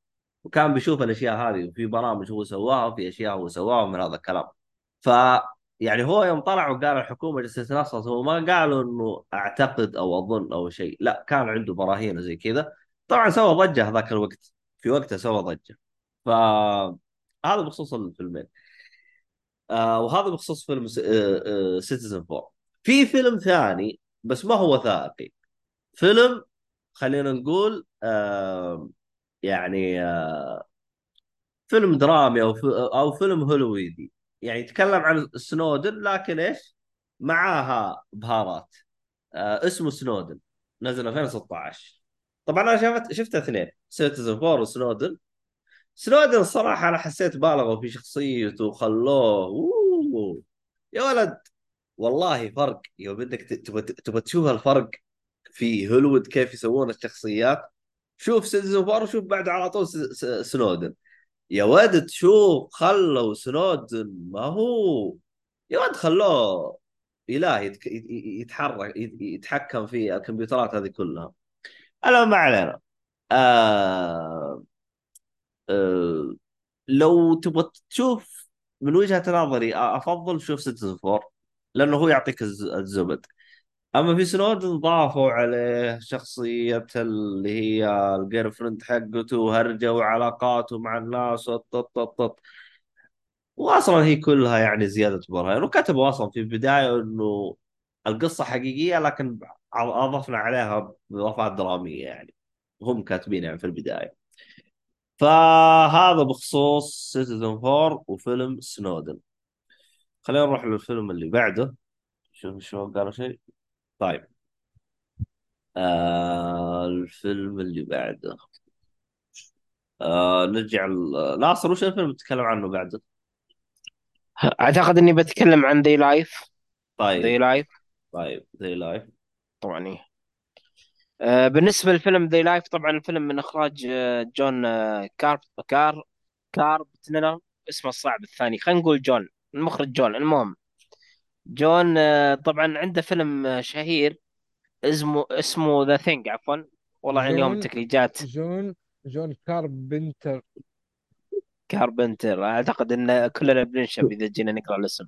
وكان بيشوف الأشياء هذه وفي برامج هو سواها وفي أشياء هو سواها من هذا الكلام. ف يعني هو يوم طلع وقال الحكومة جالسه تتنصص هو ما قالوا إنه أعتقد أو أظن أو شيء لا كان عنده براهين وزي كذا. طبعا سوى ضجة هذاك الوقت في وقته سوى ضجة. ف هذا بخصوص الفيلمين. آه وهذا بخصوص فيلم سيتيزن 4 في فيلم ثاني بس ما هو وثائقي فيلم خلينا نقول آه يعني آه فيلم درامي أو أو فيلم هوليوودي. يعني يتكلم عن سنودن لكن إيش؟ معاها بهارات. آه اسمه سنودن. نزل 2016 طبعا أنا شفت شفت اثنين Citizen 4 وسنودن سنودن. الصراحه أنا حسيت بالغوا في شخصيته وخلوه أوه. يا ولد. والله فرق. يوم بدك تبغى تبغى تشوف الفرق في هوليوود كيف يسوون الشخصيات شوف سيتيزن 4 وشوف بعد على طول سنودن. يا ولد تشوف خلوا سنودن ما هو. يا ولد خلوه إله يتحرك يت- يتحكم في الكمبيوترات هذه كلها. أنا ما علينا. آه... آه... لو تبغى تشوف من وجهة نظري أفضل شوف سيتيزن 4 لأنه هو يعطيك الز- الزبد. أما في سنودن ضافوا عليه شخصية اللي هي ال girlfriend حقته وهرجة وعلاقاته مع الناس وط- طط طط. طط. واصلا هي كلها يعني زيادة بهارات. وكتبوا أصلا في البداية إنه القصة حقيقية لكن أضفنا عليها اضافات درامية يعني. هم كاتبين يعني في البداية. فهذا بخصوص Citizen Four وفيلم سنودن خلينا نروح للفيلم اللي بعده. شوف شو قالوا شيء. طيب. آه الفيلم اللي بعده. آه نرجع ل- ناصر وش الفيلم تتكلم عنه بعده؟ أعتقد إني بتكلم عن They Live They طيب Live طيب They Live طبعا إيه. آه، بالنسبة لفيلم They Live طبعا الفيلم من إخراج آه، جون آه، كارب كار كاربتنر اسمه الصعب الثاني. خلينا نقول جون المخرج جون. المهم جون آه، طبعا عنده فيلم آه، شهير اسمه اسمه ذا ثينج عفوا. والله عن اليوم جون تكريجات. جون جون كاربنتر. كاربنتر. أعتقد إن كلنا بننشب إذا جينا نقرأ الاسم.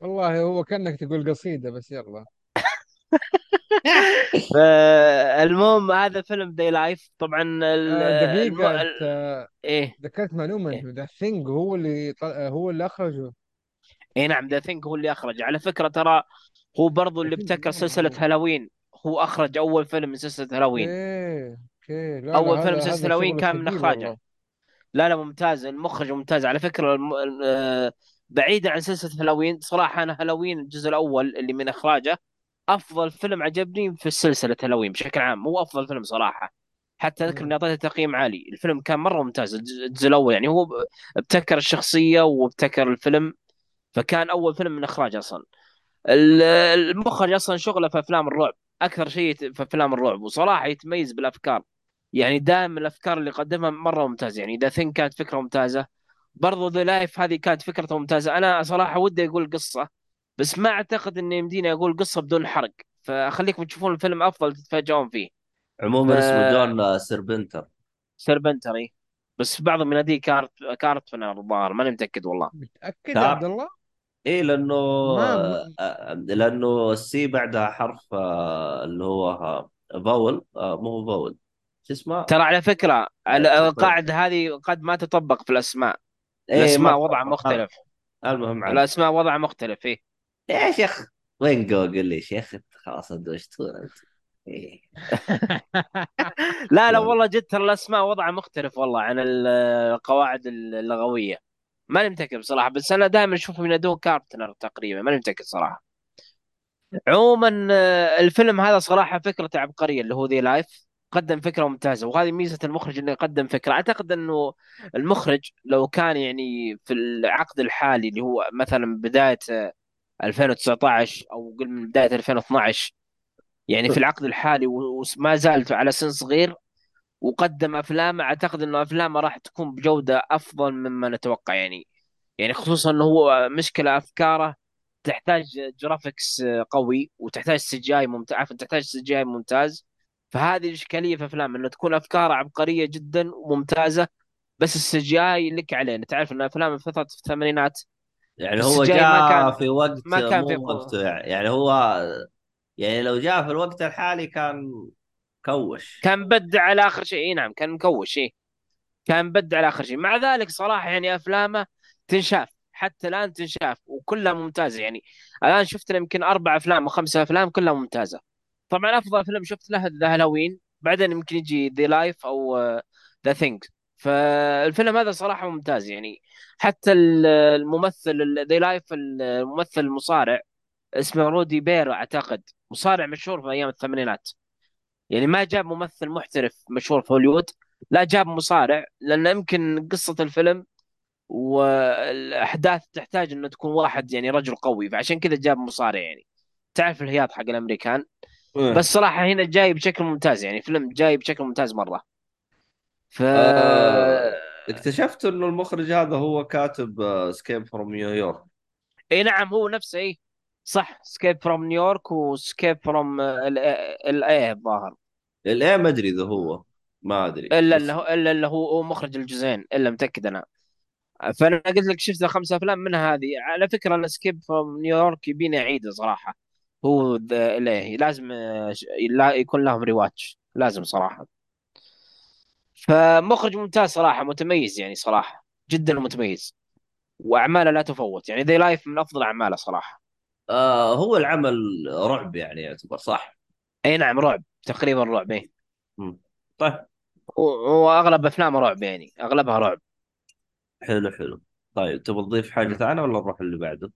والله هو كأنك تقول قصيدة بس يلا. فالمهم هذا فيلم ذي لايف طبعا آه الم... دقيقة ال... أنت إيه. ذكرت معلومة إيه. ذا ثينج هو اللي. هو اللي أخرجه. إي نعم The Thing هو اللي أخرج. على فكرة ترى هو برضو اللي ابتكر سلسلة هالوين. هو أخرج أول فيلم من سلسلة Halloween. okay okay لا لا أول فيلم من هذا سلسلة هالوين كان من إخراجه. لا لا ممتاز المخرج ممتاز. على فكرة الم... آه، بعيدا عن سلسلة هالوين صراحة أنا هالوين الجزء الأول اللي من إخراجه أفضل فيلم عجبني في سلسلة هالوين بشكل عام. هو أفضل فيلم صراحة. حتى أذكر إني مم. أعطيته تقييم عالي. الفيلم كان مرة ممتاز الج- الجزء الأول. يعني هو ابتكر الشخصية وابتكر الفيلم. فكان أول فيلم من اخراجه أصلا. ال- المخرج أصلا شغله في أفلام الرعب أكثر شيء في أفلام الرعب وصراحة يتميز بالأفكار. يعني دائما الأفكار اللي قدمها مرة ممتازة. يعني The Thing كانت فكرة ممتازة برضو They Live هذه كانت فكرته ممتازة. أنا صراحة ودي أقول قصة بس ما أعتقد إني يمديني أقول قصة بدون حرق. فخليكم تشوفون الفيلم أفضل تتفاجئون فيه. ف عموما اسمه جون آه، سيربنتر سيربنتري بس بعضهم يناديه كارت كارت الظاهر ماني متأكد والله. متأكد يا عبد الله؟ إيه لأنه ما, آه، آه، لأنه السي بعدها حرف آه، اللي هو فاول مو هو فاول شو اسمه؟ ترى على فكرة ال- القاعدة هذه قد ما تطبق في الأسماء إيه ما الأسماء وضعها تطبق مختلف المهم عاد الأسماء وضعها مختلف إيه. يا شيخ وين جو قول لي يا شيخ أنت خلاص دوشتونا أنت إيه. لا لا. والله جد ترى الأسماء وضعها مختلف والله عن ال- القواعد اللغوية ماني متاكد بصراحة بس أنا دائما اشوفهم ينادوه كارتنر تقريبا ماني متاكد صراحة. عموما آه، الفيلم هذا صراحة فكرته عبقرية اللي هو They Live قدم فكرة ممتازة وهذه ميزة المخرج إنه يقدم فكرة. أعتقد إنه المخرج لو كان يعني في العقد الحالي اللي هو مثلا بداية آه، 2019 أو قل من بداية 2012 يعني في العقد الحالي وما زال على سن صغير وقدم أفلام أعتقد إنه أفلامه راح تكون بجودة أفضل مما نتوقع يعني. يعني خصوصا إنه هو مشكلة أفكاره تحتاج graphics قوي وتحتاج CGI ممتاز عفوا تحتاج CGI ممتاز. فهذه الإشكالية في افلام إنه تكون أفكاره عبقرية جدا وممتازة بس ال CGI لك عليه انت عارف إن افلام في فترة الثمانينات يعني هو جاء كان في وقت ما كان في وقته يعني. يعني هو يعني لو جاء في الوقت الحالي كان كوش كان مبدع على آخر شيء. إي نعم كان مكوش إيه. كان مبدع على آخر شيء. مع ذلك صراحة يعني أفلامه تنشاف حتى الآن تنشاف وكلها ممتازة. يعني الآن شفت يمكن أربع أفلام أو أفلام كلها ممتازة. طبعا أفضل فيلم شفت له The Halloween بعدين يمكن يجي They Live أو The Thing فالفيلم هذا صراحة ممتاز. يعني حتى ال- الممثل They Live الممثل المصارع اسمه رودي بايبر أعتقد. مصارع مشهور في أيام الثمانينات. يعني ما جاب ممثل محترف مشهور في هوليوود لا جاب مصارع لأن يمكن قصة الفيلم والأحداث تحتاج إنه تكون واحد يعني رجل قوي فعشان كذا جاب مصارع يعني. تعرف الهياط حق الأمريكان؟ إيه. بس صراحة هنا جاي بشكل ممتاز يعني فيلم جاي بشكل ممتاز مرة. ف آه، اكتشفت إنه المخرج هذا هو كاتب Escape from New York إي نعم هو نفسه إي. صح Escape from New York و Escape from L.A. الظاهر. الايه ما أدري إذا هو ما أدري. إلا اللي هو إلا اللي هو هو مخرج الجزئين إلا متأكد أنا. فأنا قلت لك شفت خمس أفلام منها هذه. على فكرة أنا Escape from New York يبيلي أعيده صراحة. هو لا- لازم آه، يكون لهم rewatch لازم صراحة. فمخرج ممتاز صراحة متميز يعني صراحة. جدا متميز. وأعماله لا تفوت. يعني They Live من أفضل أعماله صراحة. آه هو العمل رعب يعني يعتبر صح؟ أي نعم رعب. تقريبا رعب مم. طيب. و- وأغلب أفلامه رعب يعني أغلبها رعب. حلو حلو. طيب تبغى تضيف حاجة ثانية ولا نروح اللي بعده؟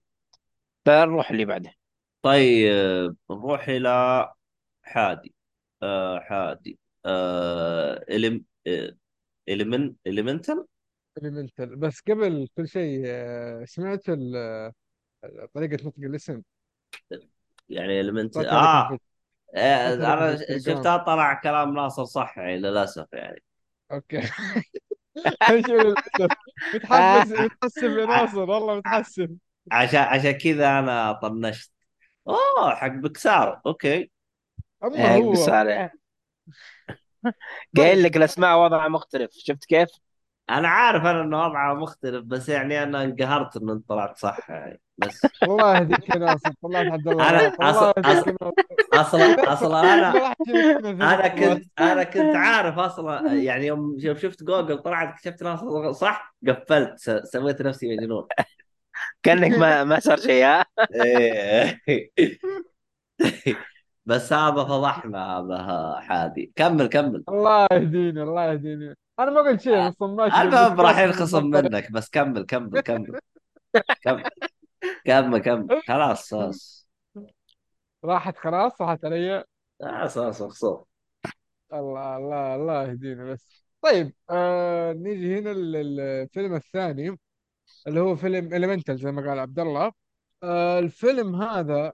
فنروح اللي بعده. طيب نروح إلى حادي. آه حادي. آه Elem آه Elemen Elemental Elemental. بس قبل كل شيء آه، سمعت ال- طريقة نطق الاسم؟ يعني Elemental لكم آه. في آه، شفتها طلع كلام ناصر صح يعني للأسف يعني. okay. للاسف متحمس متحسف يا ناصر والله متحسف عشان عشان كذا أنا طنشت. أوه حق Pixar. okay. اما هو. قايل طيب. لك الأسماء وضعها مختلف شفت كيف؟ أنا عارف أنا إنه وضعه مختلف بس يعني أنا انقهرت إنه أنت طلعت صح يعني. بس. الله يهديك يا ناصر طلعت عبد الله ناصر أصلا أصلا. ما أنا أنا كنت أنا كنت عارف أصلا يعني يوم يوم شفت جوجل طلعت اكتشفت ناصر صح قفلت س- سويت نفسي مجنون. كأنك ما ما صار شيء ها؟ إيه. بس هذا فضحنا هذا حادي. كمل كمل. الله يهديني الله يهديني. أنا ما قلت شيء بس ماشي المهم راح ينخصم. منك بس كمل كمل كمل. كمل. كمل كمل. خلاص خلاص. راحت خلاص راحت علي. خلاص خلاص مخصوم الله الله الله يهدينا بس. طيب آه نيجي هنا الفيلم الثاني اللي هو فيلم Elemental زي ما قال عبد الله. آه الفيلم هذا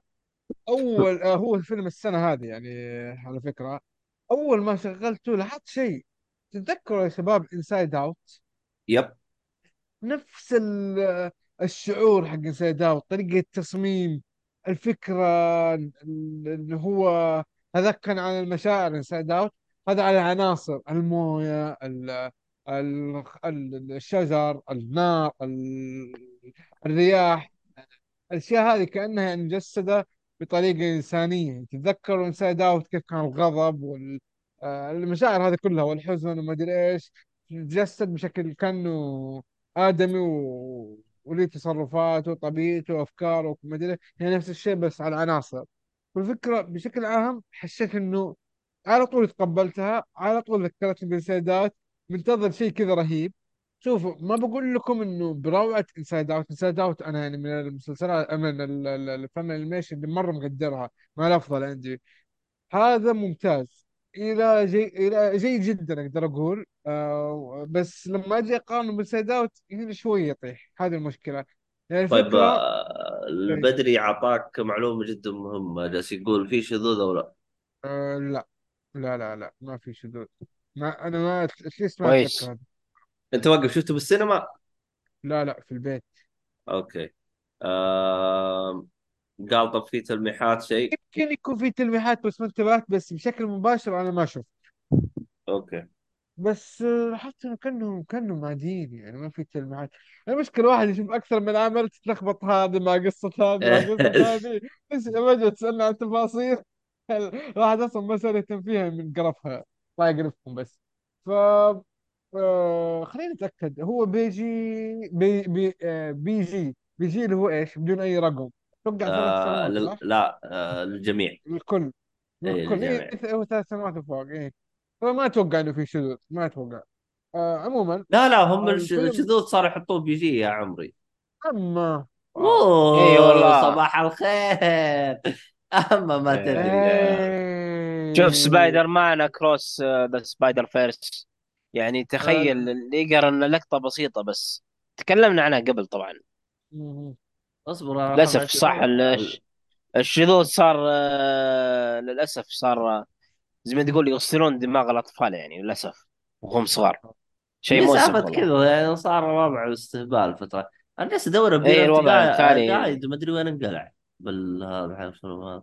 أول آه هو فيلم السنة هذه يعني على فكرة. أول ما شغلته لاحظت شيء. تتذكروا يا شباب Inside Out yep. نفس ال- الشعور حق Inside Out طريقة التصميم الفكرة اللي هو هذاك كان عن المشاعر Inside Out هذا على العناصر الموية ال ال ال- الشجر النار ال- الرياح الأشياء هذه كأنها يعني مجسدة بطريقة إنسانية. تتذكروا Inside Out كيف كان الغضب والمشاعر هذه كلها والحزن وما أدري إيش تجسد بشكل كأنه آدمي و... وليه تصرفاته وطبيعته وأفكاره وما أدري يعني نفس الشيء بس على العناصر والفكرة بشكل عام حسيت إنه على طول تقبلتها على طول ذكرتني ب Inside Out منتظر شيء كذا رهيب. شوفوا ما بقول لكم إنه بروعة Inside Out Inside Out أنا يعني من المسلسلات من ال- ال- الافلام ال animation اللي مرة مقدرها ما الافضل عندي. هذا ممتاز. إلى جي إلى جيد جدا أقدر أقول. آه بس لما أجي أقارنه ب Inside Out هنا شوي يطيح. هذه المشكلة. يعني طيب الفكرة آه، إيه، البدري أعطاك معلومة جدا مهمة. جالس يقول في شذوذ أو لا؟ آه لا. لا لا لا ما في شذوذ. ما أنا ما at least ما كويس. هذا. أنت واقف شفته بالسينما؟ لا لا في البيت. okay. آه... قال طب في تلميحات شيء؟ يمكن يكون في تلميحات بس ما انتبهت بس بشكل مباشر أنا ما شفت. okay. بس آه، حتى كانهم كأنهم عاديين يعني ما في تلميحات المشكلة واحد يشوف أكثر من عمل تتلخبط. هذه مع قصة هذه مع قصة هذه. بس لما جيت تسألنا عن تفاصيل الواحد أصلا ما صار يهتم فيها من قرفها. الله يقرفكم بس. ف آه، خلينا نتأكد. هو PG P P آه، G PG اللي هو إيش؟ بدون أي رقم. توقع ثلاث آه... سنوات لل- صح؟ لا آه... للجميع. الكل اي الكل إيه للجميع. هو ثلاث سنوات وفوق إيه. فما أتوقع إنه في شذوذ ما أتوقع. آه عموما لا لا هم الفيلم الشذوذ صار يحطوه PG يا عمري. أما. واو إي اوه والله. صباح الخير. أما ما تدري. يا شوف سبايدر مان اكروس ذا سبايدر فيرس يعني تخيل اللي يقرأ ان لقطة بسيطة بس. تكلمنا عنها قبل طبعا. اصبر للأسف صح الشذوذ صار آه، للأسف صار آه، زي ما تقول يغسلون دماغ الأطفال يعني للأسف وهم صغار. شيء مؤسف سالفه كذا يعني صار وضع استهبال فترة. أنا جالس ادور ابي اي لمتي الوضع الحالي قاعد ما أدري وين انقلع بالهذا الفيلم هذا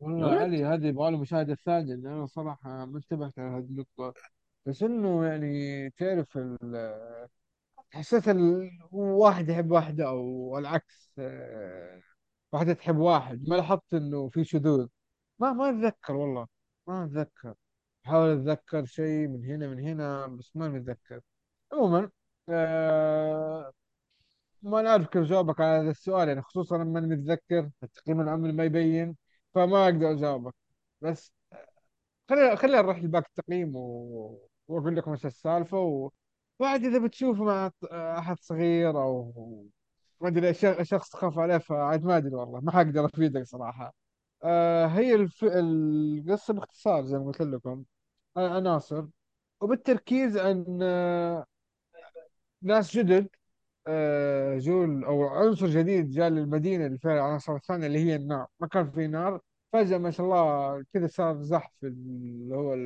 والله علي هذه يبغى له مشاهدة ثانية لأن أنا صراحة ما انتبهت على هذه النقطة. بس إنه يعني تعرف ال- حسيت ال- واحد يحب واحدة أو العكس آه، واحدة تحب واحد. ما لاحظت إنه في شذوذ. ما ما أتذكر والله. ما أتذكر. أحاول أتذكر شيء من هنا من هنا بس ما متذكر. عموما آه ما نعرف كيف جاوبك على هذا السؤال يعني خصوصا لما متذكر التقييم العمري ما يبين فما أقدر أجاوبك. بس خلينا خلينا نروح لباقي التقييم و... وأقول لكم إيش السالفة و... وعاد إذا بتشوف مع أحد صغير أو ما أدري ش- شخص خاف عليه فعاد ما أدري والله ما حقدر أفيدك صراحة. آه هي الف... القصة باختصار زي ما قلت لكم. آه، عناصر وبالتركيز عن آه، ناس جدد. آه، جول أو عنصر جديد جاء للمدينة اللي فيها العناصر الثانية اللي هي النار. ما كان في نار. فجأة ما شاء الله كذا صار زحف اللي هو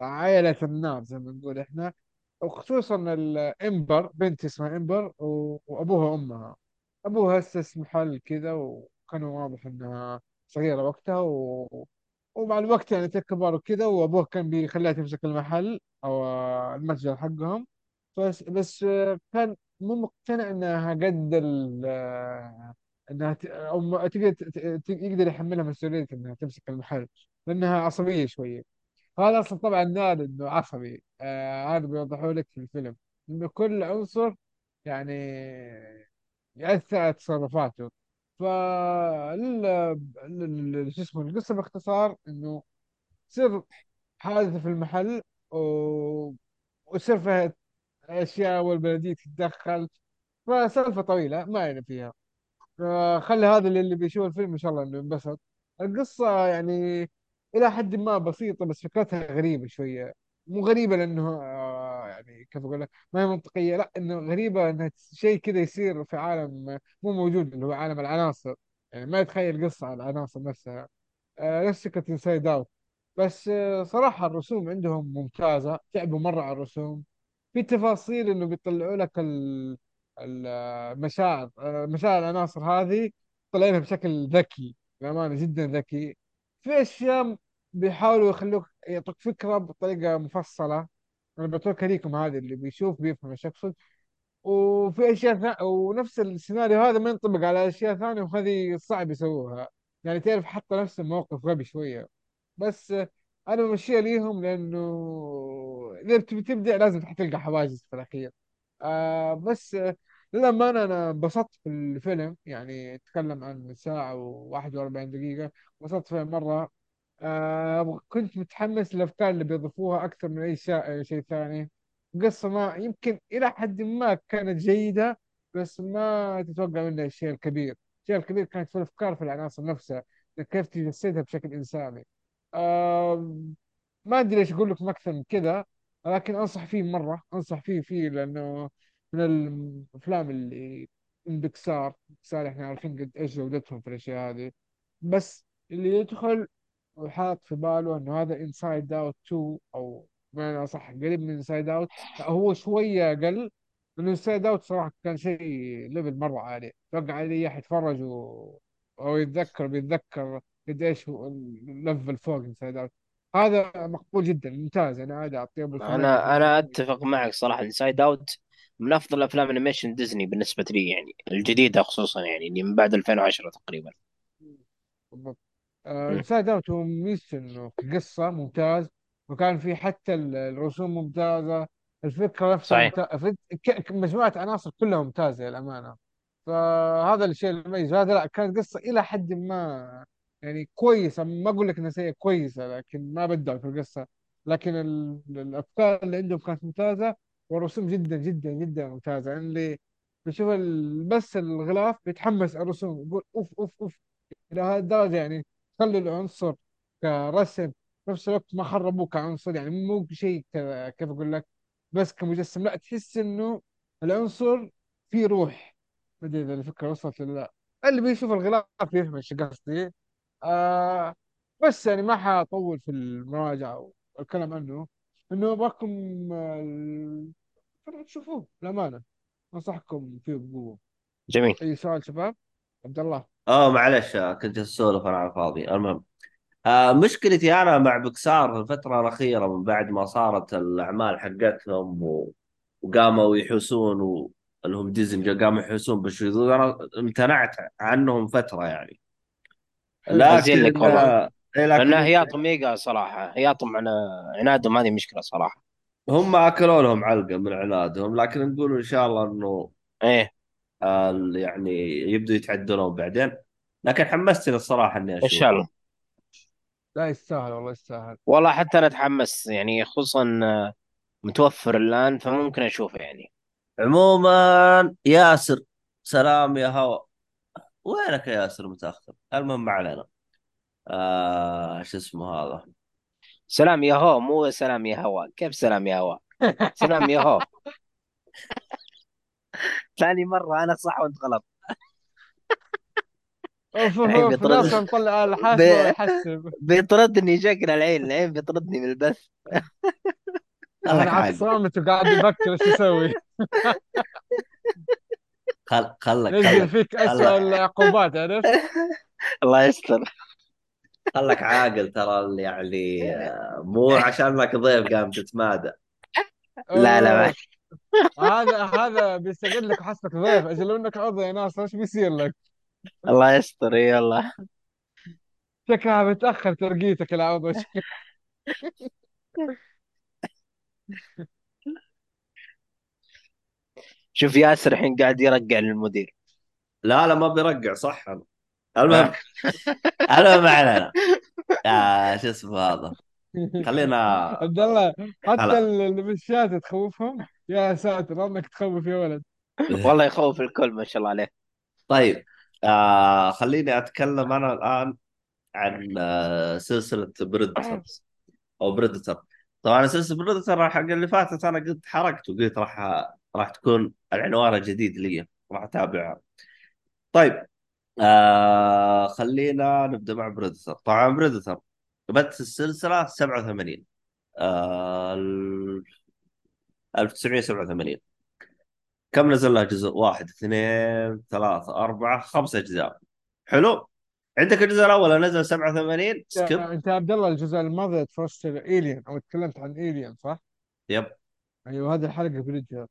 عائلة النار زي ما نقول إحنا. وخصوصا الإمبر بنت اسمها إمبر وأبوها وأمها. أبوها اسس محل كذا وكانوا واضح إنها صغيرة وقتها و... ومع الوقت يعني تكبر وكذا وابوها كان بيخليها تمسك المحل أو المتجر حقهم. بس بس كان مو مقتنع إنها قد ال إنها ت... أو ما- تقدر يقدر يحملها مسؤولية إنها تمسك المحل لأنها عصبية شوية. هذا أصلا طبعا نادر إنه عصبي. آه هذا بيوضحوا لك في الفيلم. إنه كل عنصر يعني يأثر على تصرفاته. ف شو اسمه القصة باختصار إنه تصير حادثة في المحل و... ويصير فيها أشياء والبلدية تتدخل فسالفة طويلة ما يعني فيها. خلي هذا اللي بيشوف الفيلم إن شاء الله إنه ينبسط. القصة يعني إلى حد ما بسيطة بس فكرتها غريبة شوية. مو غريبة لأنه آه، يعني كيف أقول لك ما هي منطقية. لا إنه غريبة إنها شيء كذا يصير في عالم مو موجود اللي هو عالم العناصر. يعني ما يتخيل قصة عن العناصر نفسها. آه، نفس فكرة Inside Out بس آه، صراحة الرسوم عندهم ممتازة. تعبوا مرة على الرسوم. في تفاصيل إنه بيطلعوا لك ال- ال- المشاعر آه، مشاعر العناصر هذه طلعينها بشكل ذكي بأمانة جدا ذكي. في أشياء بيحاولوا يخلوك يعطوك فكرة بطريقة مفصلة. أنا بتركها ليكم هذه اللي بيشوف بيفهم إيش أقصد. وفي أشياء ثا... ونفس السيناريو هذا ما ينطبق على أشياء ثانية وهذه صعب يسووها. يعني تعرف حتى نفس الموقف غبي شوية. بس أنا بمشيها ليهم لأنه إذا بتبي تبدع لازم حتلقى حواجز في الأخير. آه بس للأمانة أنا انبسطت في الفيلم يعني يتكلم عن ساعة و41 دقيقة. انبسطت فيه مرة. آه كنت متحمس للأفكار اللي بيضيفوها أكثر من أي شيء شيء ثاني. قصة ما يمكن إلى حد ما كانت جيدة بس ما تتوقع منها الشيء الكبير. الشيء الكبير كانت في الأفكار في العناصر نفسها كيف تجسدها بشكل إنساني. آه ما أدري إيش أقول لكم أكثر من كذا لكن أنصح فيه مرة أنصح فيه فيه لأنه من الأفلام اللي من بيكسار. بيكسار إحنا عارفين قد إيش جودتهم في الأشياء هذه. بس اللي يدخل وحاط في باله إنه هذا Inside Out 2 أو بمعنى صح قريب من Inside Out هو شوية أقل لأنه Inside Out صراحة كان شيء level مرة عالي. أتوقع اي احد يتفرج و... أو يتذكر بيتذكر قد إيش هو ال level فوق Inside Out هذا مقبول جدا ممتاز. أنا عادي أعطيه أنا أنا. أتفق معك صراحة. Inside Out من أفضل أفلام animation ديزني بالنسبة لي يعني الجديدة خصوصا يعني اللي من بعد 2010 تقريبا. بالضبط. مم. Inside Out ميزته انه قصة ممتاز وكان في حتى ال- الرسوم ممتازة الفكرة نفسها صحيح. ممتازه مجموعة عناصر كلها ممتازة للامانه فهذا الشيء المميز. هذا لا كانت قصة إلى حد ما يعني كويسة. ما أقول لك إنها سيئة كويسة لكن ما بدع في القصة. لكن ال- الأفكار اللي عندهم كانت ممتازة والرسوم جدا جدا جدا ممتازة. يعني اللي بيشوف ال- بس الغلاف بيتحمس على الرسوم يقول أوف أوف أوف إلى هذه الدرجة يعني خلوا العنصر كرسم في نفس الوقت ما خربوه كعنصر يعني مو شيء ك- كيف أقول لك بس كمجسم لا تحس إنه العنصر فيه روح. ما أدري إذا الفكرة وصلت ولا لا. اللي بيشوف الغلاف يفهم إيش قصدي. آه بس يعني ما حطول في المراجعة والكلام عنه إنه أبغاكم آه، تشوفوه للأمانة. أنصحكم فيه بقوة. جميل. أي سؤال شباب؟ عبد الله. آه معلش كنت أسولف أنا على الفاضي المهم. آه مشكلتي أنا مع بكسار في الفترة الأخيرة من بعد ما صارت الأعمال حقتهم و... وقاموا يحوسون و... اللي هم ديزني قاموا يحسون بالشذوذ. أنا امتنعت عنهم فترة يعني. أزين لك لكن والله. لأن لكن هياطهم ميجا صراحة. هياطهم على عنادهم هذه مشكلة صراحة. هم أكلوا لهم علقة من عنادهم لكن نقول إن شاء الله إنه إيه. يعني يبدوا يتعدلون بعدين لكن حمستني الصراحة إني إن أشوف شاء الله. لا يستاهل والله يستاهل. والله حتى أنا أتحمس يعني خصوصا متوفر الآن فممكن أشوفه يعني. عموما ياسر سلام يا هوا. وينك يا ياسر متأخر؟ المهم ما علينا. آه شو اسمه هذا؟ سلام يا هو مو سلام يا هوا. كيف سلام يا هوا؟ سلام يا هو ثاني مرة أنا صح وأنت غلط. أوف أوف بيطرد- ناصر مطلع الحاسبه ب- ويحسب بيطردني شكل العين العين بيطردني من البث. أنا عاد صامت وقاعد يفكر إيش يسوي خل خلك ينزل خلك فيك اسوء العقوبات عرفت؟ الله يستر. خلك عاقل ترى اللي يعني آه، مو عشانك ضيف قام تتمادى. لا لا أوه. هذا هذا بيستغلك وحسبك ضيف أجل لو إنك عضو يا ناصر إيش بيصير لك؟ الله يستر يلا. شكلها متاخر ترقيتك العضو شوف ياسر الحين قاعد يرقع للمدير. لا لا ما بيرقع صح. أنا. المهم. المهم ما علينا. آه شو اسمه هذا؟ خلينا عبد الله حتى هلا. المشيات تخوفهم؟ يا ساتر انك تخوف يا ولد. والله يخوف الكل ما شاء الله عليه. طيب آه خليني أتكلم أنا الآن عن آه سلسلة بريدترز أو بريدتر. طبعا سلسلة بريدتر حق اللي فاتت أنا قلت حركت وقلت راح راح تكون العنوان الجديد لي راح أتابعها. طيب آه خلينا نبدأ مع بريدتر. طبعا بريدتر بدت السلسلة 87 آه ال- 1987 كم نزل لها جزء؟ واحد اثنين ثلاثة أربعة خمس أجزاء. حلو. عندك الجزء الأول نزل 87 سكيب يا عبد الله الجزء الماضي تفرجت ايليان أو تكلمت عن ايليان صح؟ يب. أيوه هذه الحلقة بريدجر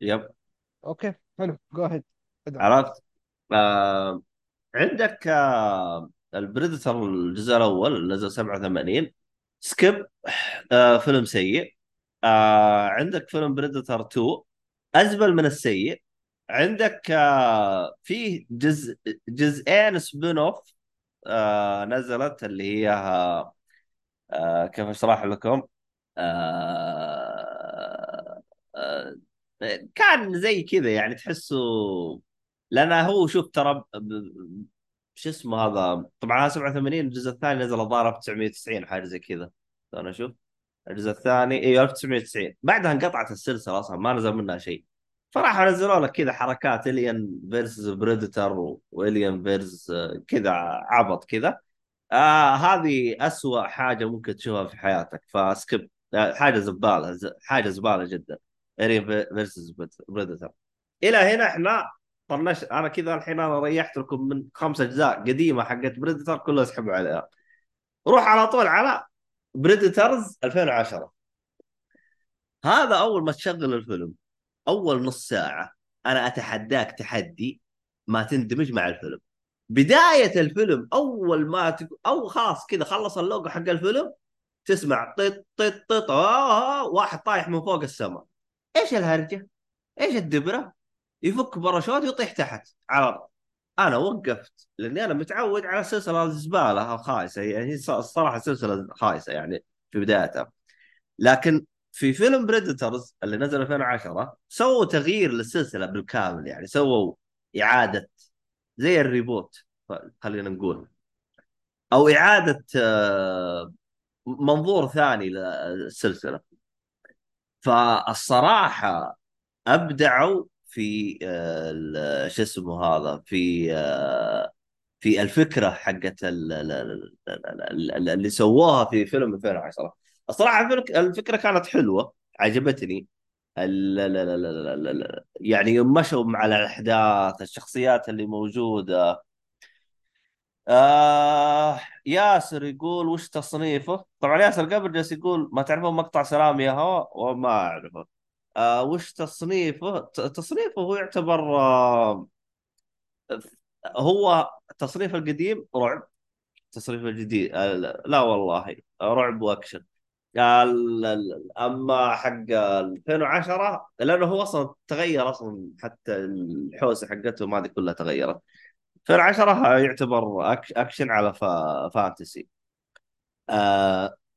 يب. أوكي حلو جو عرفت؟ آه عندك آه البريدتر الجزء اللي نزل 87 سكيب. آه فيلم سيء. آه عندك فيلم بريدتر 2 أزبل من السيء. عندك آه فيه جزء جزئين spin-off آه نزلت اللي هي آه آه كيف أشرح لكم؟ آه آه كان زي كذا يعني تحسه لأنه هو شوف ترى شو اسمه هذا؟ طبعا 87 الجزء الثاني نزل الظاهر 1990 حاجة زي كذا. أنا أشوف الجزء الثاني أيوه 1990 بعدها انقطعت السلسلة أصلا ما نزل منها شيء. فراحوا نزلوا لك كذا حركات Alien versus Predator و Alien versus كذا عبط كذا. آه هذه أسوأ حاجة ممكن تشوفها في حياتك ف skip. آه حاجة زبالة ز- حاجة زبالة جدا. Alien versus Predator إلى هنا إحنا طنش أنا كذا الحين أنا ريحت لكم من خمس أجزاء قديمة حقت Predator كلها اسحبوا عليها روح على طول على Predators 2010 هذا أول ما تشغل الفيلم أول نص ساعة أنا أتحداك تحدي ما تندمج مع الفيلم بداية الفيلم أول ما تك... أو خلاص كذا خلص اللوجو حق الفيلم تسمع طيط طيط طيط آه آه واحد طايح من فوق السماء إيش الهرجة؟ إيش الدبرة؟ يفك باراشوت يطيح تحت. على أنا وقفت لأني أنا متعود على سلسلة الزبالة الخايسة. يعني الصراحة سلسلة خايسة يعني في بدايتها. لكن في فيلم Predators اللي نزل 2010 سووا تغيير للسلسلة بالكامل يعني. سووا إعادة زي ال reboot خلينا نقول. أو إعادة آه، منظور ثاني للسلسلة. فالصراحة أبدعوا في آه، شو اسمه هذا في آه، في الفكرة حقت ال- ال- ال- ال- ال- اللي سووها في فيلم 2010 الصراحه الفك- الفكرة كانت حلوة عجبتني ال- ال- ال- ال- ال- ال- يعني مشوا مع الاحداث الشخصيات اللي موجوده آه ياسر يقول وش تصنيفه؟ طبعا ياسر قبل جالس يقول ما تعرفون مقطع سلام يا هوا وما اعرفه آه وش تصنيفه؟ تصنيفه هو يعتبر آه هو تصنيف القديم رعب. تصنيف الجديد آه لا والله رعب وأكشن. أما حق 2010 لأنه هو أصلا تغير أصلا حتى الحوسة حقتهم هذه كلها تغيرت. 2010 يعتبر أكشن على fa... fantasy.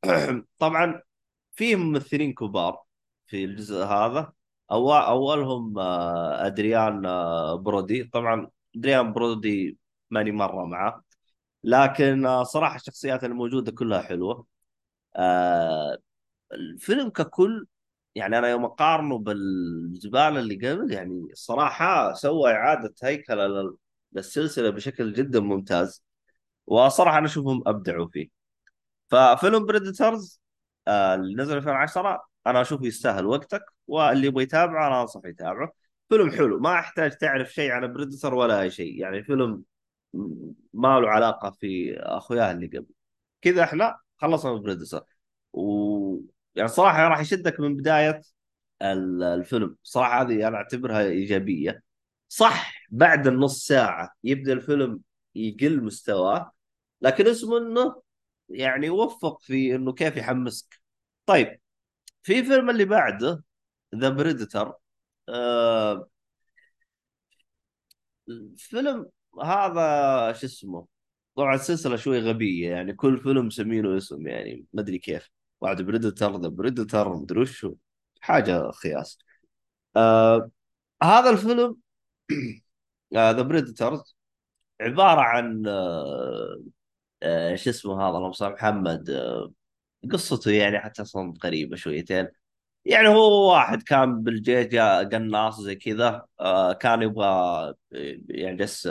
طبعا في ممثلين كبار. في الجزء هذا. أول أولهم آه، أدريان آه، برودي. طبعا أدريان برودي ماني مرة معه. لكن آه، صراحة الشخصيات الموجودة كلها حلوة. آه، الفيلم ككل يعني أنا يوم أقارنه بالزبالة اللي قبل يعني الصراحة سوى إعادة هيكلة لل- للسلسلة بشكل جدا ممتاز. وصراحة أنا أشوفهم أبدعوا فيه. ففيلم Predators اللي نزل 2010 أنا اشوفه يستاهل وقتك واللي يبغى يتابعه أنا انصح يتابعه. فيلم حلو ما احتاج تعرف شيء عن بريدتر ولا أي شيء يعني فيلم ما له علاقة في أخوياه اللي قبل. كذا إحنا خلصنا من بريدتر و يعني صراحة راح يشدك من بداية ال- الفيلم. صراحة هذه أنا أعتبرها إيجابية. صح بعد النص ساعة يبدأ الفيلم يقل مستواه لكن اسمه إنه يعني وفق في إنه كيف يحمسك. طيب في فيلم اللي بعده The Predator آه الفيلم هذا شو اسمه؟ طبعا السلسله شوي غبية يعني كل فيلم مسمينه اسم يعني ما أدري كيف. واحد Predator The Predator مدري وش. حاجة خياس. آه هذا الفيلم The Predators عبارة عن آه آه شو اسمه هذا اللهم صل محمد آه قصته يعني حتى أصلا غريبه شويتين. يعني هو واحد كان بالجيش قناص زي كذا آه كان يبغى آه، يعني جس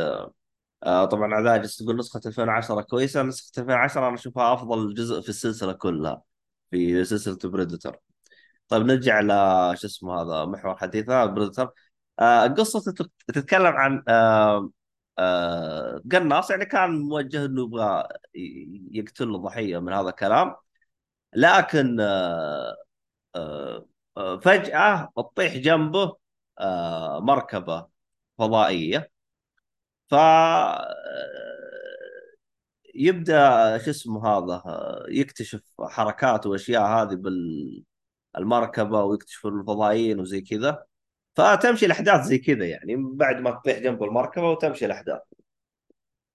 آه طبعا عذاب جس تقول نسخة 2010 كويسة نسخة 2010 أنا أشوفها أفضل جزء في السلسلة كلها في سلسلة بريدتر طيب نرجع ل شو اسمه هذا محور حديثنا بريدتر آه تت- تتكلم عن آه آه قناص يعني كان موجه إنه يبغى يقتل ضحية من هذا الكلام. لكن آه آه، آه، فجأة تطيح جنبه مركبة فضائية. ف يبدأ شو اسمه هذا يكتشف حركات وأشياء هذه بالمركبة ويكتشف الفضائيين وزي كذا. فتمشي الأحداث زي كذا يعني بعد ما تطيح جنب المركبة وتمشي الأحداث.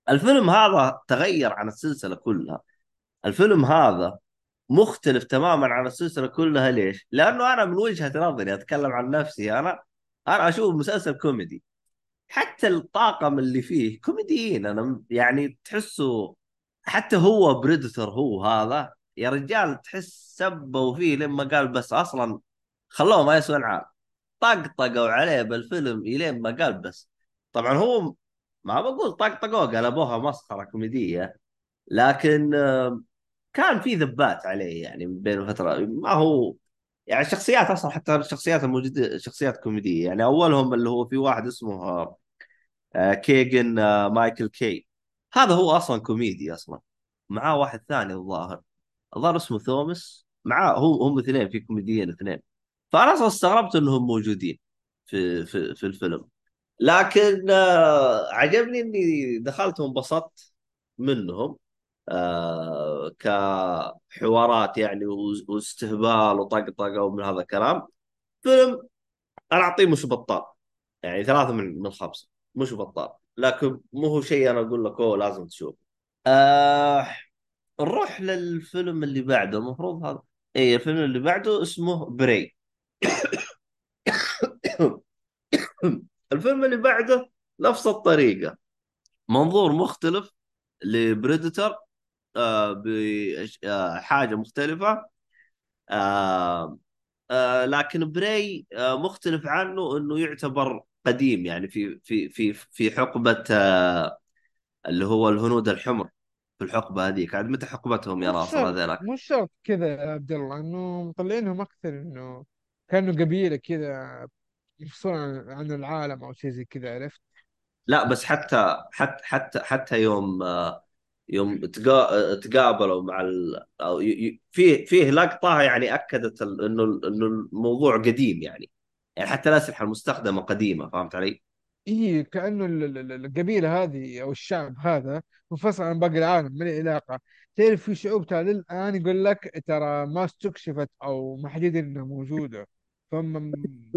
الفيلم هذا تغير عن السلسلة كلها. الفيلم هذا مختلف تماما عن السلسلة كلها. ليش؟ لأنه أنا من وجهة نظري أتكلم عن نفسي أنا أنا أشوف مسلسل كوميدي. حتى الطاقم اللي فيه كوميديين. أنا يعني تحسه حتى هو بريدتر هو هذا. يا رجال تحس سبوا فيه لما قال بس أصلا خلوه ما يسوى عام طقطقوا عليه بالفيلم إلين ما قال بس. طبعا هو ما بقول طقطقوه قلبوها مسخرة كوميدية. لكن كان في ذبات عليه يعني بين الفترة ما هو يعني الشخصيات أصلا حتى الشخصيات الموجودة شخصيات كوميدية يعني أولهم اللي هو في واحد اسمه آه، كيجن آه، مايكل كي هذا هو أصلا كوميدي أصلا. معاه واحد ثاني الظاهر. الظاهر اسمه ثومس. معاه هو هم اثنين في كوميديين اثنين. فأنا أصلا استغربت إنهم موجودين في في في الفيلم. لكن آه، عجبني إني دخلت وانبسطت منهم. آه كحوارات يعني واستهبال وطقطقة ومن هذا الكلام. فيلم أنا أعطيه مش بطال يعني ثلاثة من من خمسة مش بطال. لكن مو هو شيء أنا أقول لك أوه لازم تشوف آه نروح للفيلم اللي بعده. المفروض هذا اي الفيلم اللي بعده اسمه بري. الفيلم اللي بعده نفس الطريقة. منظور مختلف لبريدتر. آه مختلفة. آه آه لكن بري مختلف عنه إنه يعتبر قديم يعني في في في في حقبة آه اللي هو الهنود الحمر في الحقبة هذيك. عاد متى حقبتهم يا ناصر هذيلاك مش شرط كذا يا عبد الله إنه مطلعينهم أكثر إنه كانوا قبيلة كذا يفصلون عن عن العالم أو شيء زي كذا عرفت؟ لا بس حتى حتى حتى حتى يوم آه يوم تقا- تقابلوا مع ال... أو ي... ي... فيه فيه لقطة يعني أكدت ال... إنه إنه الموضوع قديم يعني. يعني حتى الاسلحه المستخدمة قديمة فهمت علي؟ إيه كأنه ال- ال- ال- القبيلة هذه أو الشعب هذا منفصل عن باقي العالم ما له علاقة. تعرف في شعوب ترى للآن يقول لك ترى ما استكشفت أو ما حد يدري إنها موجودة فهم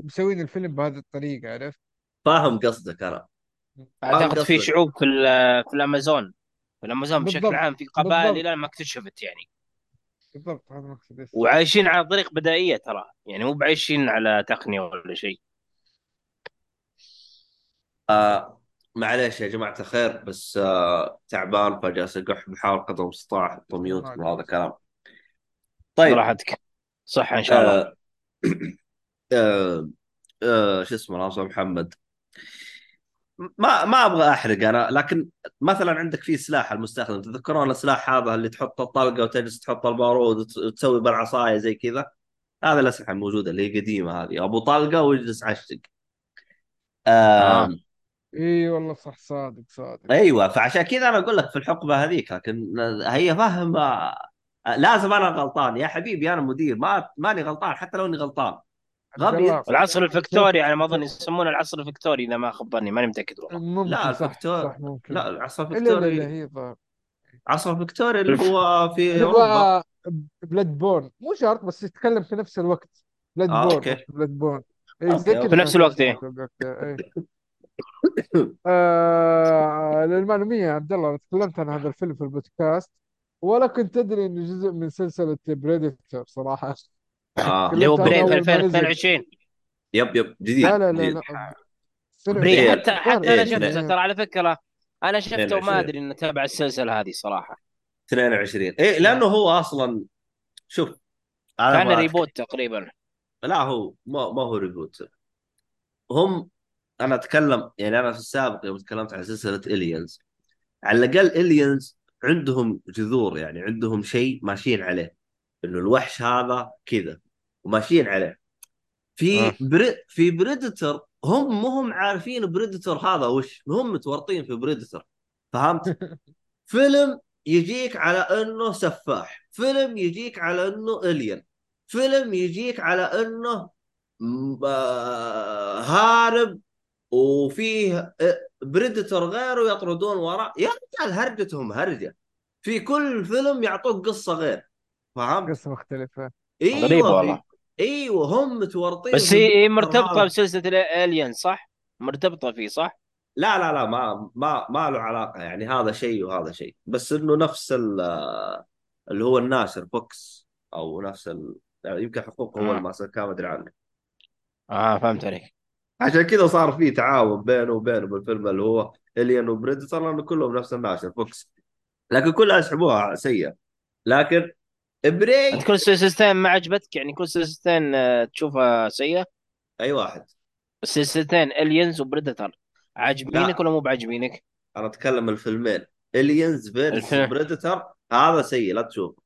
مسوين الفيلم بهذه الطريقة عرفت؟ فاهم قصدك أنا. أعتقد في شعوب في ال- في الأمازون. في الامازون بشكل عام في قبائل إلى ما اكتشفت يعني. بالضبط هذا مقصد وعايشين على طريق بدائية ترى يعني مو بعايشين على تقنية ولا شيء. آه معليش يا جماعة الخير بس آه تعبان فجالس اقح بحاول قدر المستطاع أحط ميوت ما من هذا عليك الكلام. طيب. براحتك صح إن شاء الله. آه آه آه شو اسمه ناصر محمد. ما ما أبغى أحرق أنا لكن مثلا عندك في سلاح المستخدم تذكرون السلاح هذا اللي تحط الطلقة وتجلس تحط البارود وت- وتسوي بالعصاية زي كذا؟ هذا الأسلحة الموجودة اللي هي قديمة هذه أبو طلقة ويجلس عشق آم، إي والله صح صادق صادق. أيوه فعشان كذا أنا أقول لك في الحقبة هذيك لكن هي فهم آه، لازم أنا غلطان. يا حبيبي أنا مدير ما ماني غلطان حتى لو إني غلطان. غبي. العصر الفكتوري على ما أظن يسمونه العصر الفكتوري إذا ما خبرني ماني متأكد والله. لا ممكن صح الفكتور صح ممكن. لا العصر لا الفكتوري هي عصر الفكتوري اللي هو في اوروبا هو Bloodborne مو شرط بس يتكلم في نفس الوقت. Blood آه borne أوكي. Bloodborne أوكي في نفس الوقت اسمه إيه. آه للمعلومية يا عبد الله تكلمت عن هذا الفيلم في البودكاست ولا كنت أدري إنه جزء من سلسلة بريدتور صراحة. آه. اللي هو تكلمت عنه Prey في اول ما نزل 2022 yep yep لا جديد لا لا جديد. لا. Prey 22 إيه حتى حتى أنا شفته ترى على فكرة أنا شفته وما 22 أدري إنه تابع السلسلة هذه صراحة. 22 إيه لأنه هو أصلا شوف أنا كان reboot تقريبا. لا هو ما ما هو reboot. هم أنا أتكلم يعني أنا في السابق يوم تكلمت عن سلسلة Aliens على الأقل Aliens عندهم جذور يعني عندهم شيء ماشيين عليه. إنه الوحش هذا كذا وماشيين عليه. في آه. Prey في Predator هم مو هم عارفين Predator هذا وش هم متورطين في Predator فهمت؟ فيلم يجيك على إنه سفاح فيلم يجيك على إنه alien فيلم يجيك على إنه آه، هارب وفيه predator غيره يطردون وراه. يا رجال هرجتهم هرجة. في كل فيلم يعطوك قصة غير. فهمت؟ قصة مختلفة غريب أيوه والله في إيوه هم متورطين بس هي مرتبطة بسلسلة ال Alien صح؟ مرتبطة فيه صح؟ لا لا لا ما ما ما له علاقة يعني هذا شيء وهذا شيء بس إنه نفس ال- اللي هو الناشر فوكس أو نفس ال... يعني يمكن حقوق هو آه. الماسك كان ما أدري عنه آه فهمت عليك عشان كذا صار في تعاون بينه وبينه بالفيلم اللي هو Alien و Predator لأنه كلهم نفس الناشر فوكس لكن كلها يسحبوها سيئة لكن Prey أنت كل سلسلتين ما عجبتك؟ يعني كل سلسلتين آه، تشوفها سيئة؟ أي واحد. السلسلتين Aliens و Predator عاجبينك لا. ولا مو بعاجبينك؟ أنا أتكلم الفيلمين. Aliens versus Predator هذا سيء لا تشوف.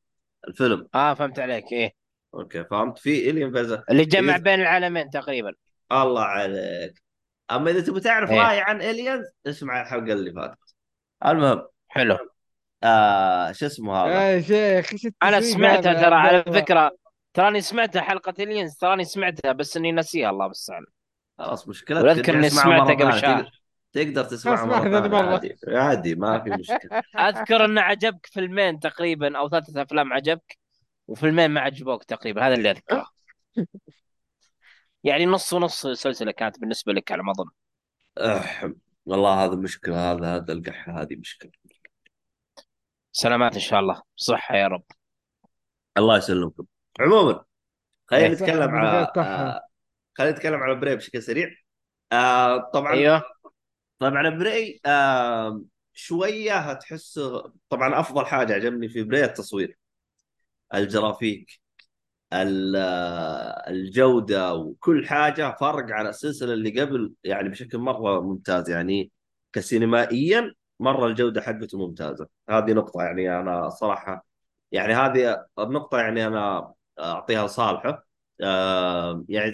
الفيلم. آه فهمت عليك إيه. أوكي فهمت. في Alien versus اللي جمع إذا... بين العالمين تقريبا. الله عليك. أما إذا تبي تعرف إيه. رأيي عن الينز اسمع الحلقة اللي فاتت. المهم. حلو. آه شو اسمه هذا؟ يا شيخ إيش أنا سمعتها ترى على فكرة تراني سمعتها حلقة الينز تراني سمعتها بس إني نسيها الله المستعان. خلاص مشكلتك واذكر ارجع إني سمعتها قبل شهر. تقدر تسمعها مرة عادي عادي ما في مشكلة. أذكر إن عجبك فيلمين تقريبا أو ثلاثة أفلام عجبك وفيلمين ما عجبوك تقريبا هذا اللي أذكره. يعني نص ونص السلسله كانت بالنسبة لك على ما أظن. أح. والله هذا مشكلة هذا هذا القحة هذه مشكلة. سلامات إن شاء الله. صحة يا رب. الله يسلمكم. عموما خلينا صحة. نتكلم على آه خلينا نتكلم على بري بشكل سريع. آه طبعا أيوه. طبعا بري آه شوية هتحس طبعا أفضل حاجة عجبني في بري التصوير. الجرافيك ال- الجودة وكل حاجة فرق عن السلسلة اللي قبل يعني بشكل مرة ممتاز يعني كسينمائيا مرة الجودة حقته ممتازة. هذه نقطة يعني أنا صراحة يعني هذه النقطة يعني أنا أعطيها صالحه آه يعني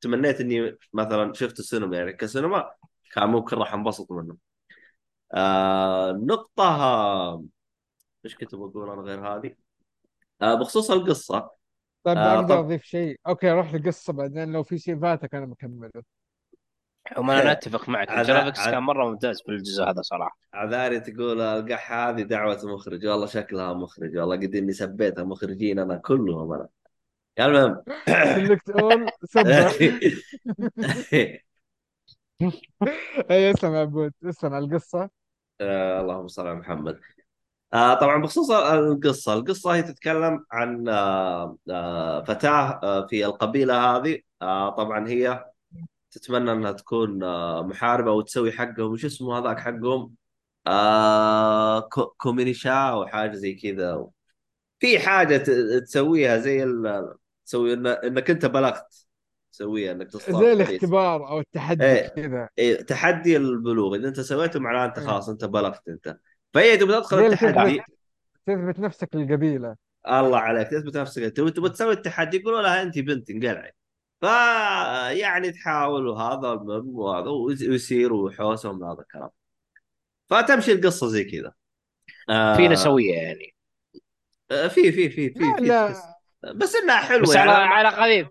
تمنيت إني مثلا شفت السينما يعني كسينما كان ممكن راح انبسط منه. آه نقطة آه، إيش كنت بقول أنا غير هذه؟ آه بخصوص القصة. طيب آه أقدر أضيف شيء؟ أوكي أروح للقصة بعدين لو في شيء فاتك أنا بكمله. وما أنا اتفق معك. ال graphics عذ- كان مرة ممتاز بالجزء هذا صراحة. عذاري تقول القحة هذه دعوة مخرج. والله شكلها مخرج. والله قد إني سبيتها مخرجين أنا كلهم أنا. المهم. خليك تقول سبه أي اسلم يا عبود. اسلم على القصة. آه اللهم صل على محمد. آه طبعا بخصوص القصة. القصة هي تتكلم عن آه آه فتاة آه في القبيلة هذه. آه طبعا هي تتمنى انها تكون آه محاربة وتسوي حقهم. وش اسمه هذاك حقهم؟ آه كو- كومينيشا أو حاجة زي كذا. في حاجة ت- تسويها زي ال- تسوي إن إنك أنت بلغت. تسويها إنك تصطاد زي. الاختبار أو التحدي إيه. كذا. إيه تحدي البلوغ. إذا أنت سويته معناه أنت إيه. خلاص أنت بلغت أنت. فهي تبغى تدخل التحدي. تثبت تثبت نفسك للقبيلة. الله عليك تثبت نفسك. تبغى تسوي التحدي يقولوا لها انت بنت انقلعي. ف يعني تحاول وهذا المهم وهذا ويصير وحوسه من هذا الكلام. فتمشي القصة زي كذا. آه في نسويه يعني. آه، في في في في لا في بس إنها حلوة بس يعني على خفيف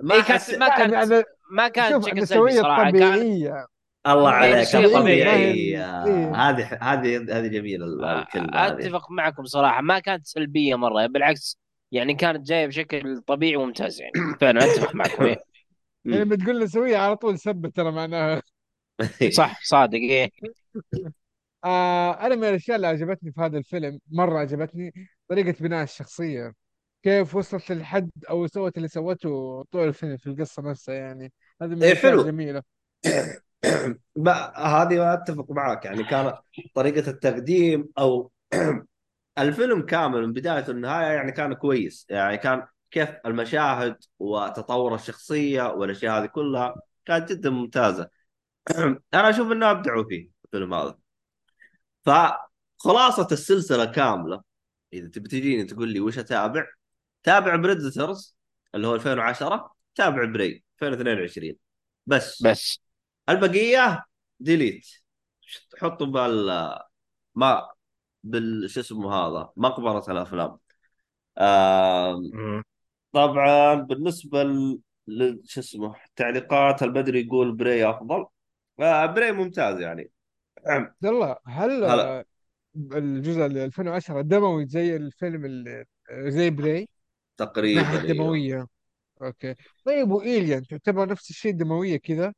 ما هي كانت. ما يعني كانت أنا ما كانت سلبي صراحة. كانت الطبيعيه الله هي عليك شيء طبيعي. الطبيعيه إيه. هذه هذه هذه جميلة آه، الكلمة هذه. أتفق معكم صراحة. ما كانت سلبية مرة بالعكس. يعني كانت جاية بشكل طبيعي وممتاز يعني. فعلا أتفق معكم. يعني لما تقول نسويه على طول سبت ترى معناها. صح صادق إيه. آه أنا من الأشياء اللي عجبتني في هذا الفيلم مرة عجبتني طريقة بناء الشخصية. كيف وصلت للحد أو سوت اللي سوته طول الفيلم في القصة نفسها يعني. هذه من إيه، الأشياء حلو. الجميلة. بقى هذه أتفق معك يعني. كان طريقة التقديم أو الفيلم كامل من بدايته للنهايه يعني كان كويس. يعني كان كيف المشاهد وتطور الشخصية والأشياء هذه كلها كانت جدا ممتازة. أنا أشوف إنه أبدعوا فيه الفيلم هذا. فخلاصة السلسلة كاملة إذا تبي تجيني تقول لي وش أتابع؟ تابع Predators اللي هو 2010 تابع Prey 2022 بس. بس. البقية delete حطوا بال ما بال شو اسمه هذا؟ مقبره الأفلام. طبعا بالنسبة ل شو اسمه التعليقات البدري يقول Prey أفضل؟ آه، Prey ممتاز يعني. عبد الله هل هلا. آه، الجزء ال 2010 دموي زي الفيلم اللي زي Prey؟ تقريبا أيوه. دموية. أوكي. طيب و Alien تعتبر نفس الشيء دموية كذا؟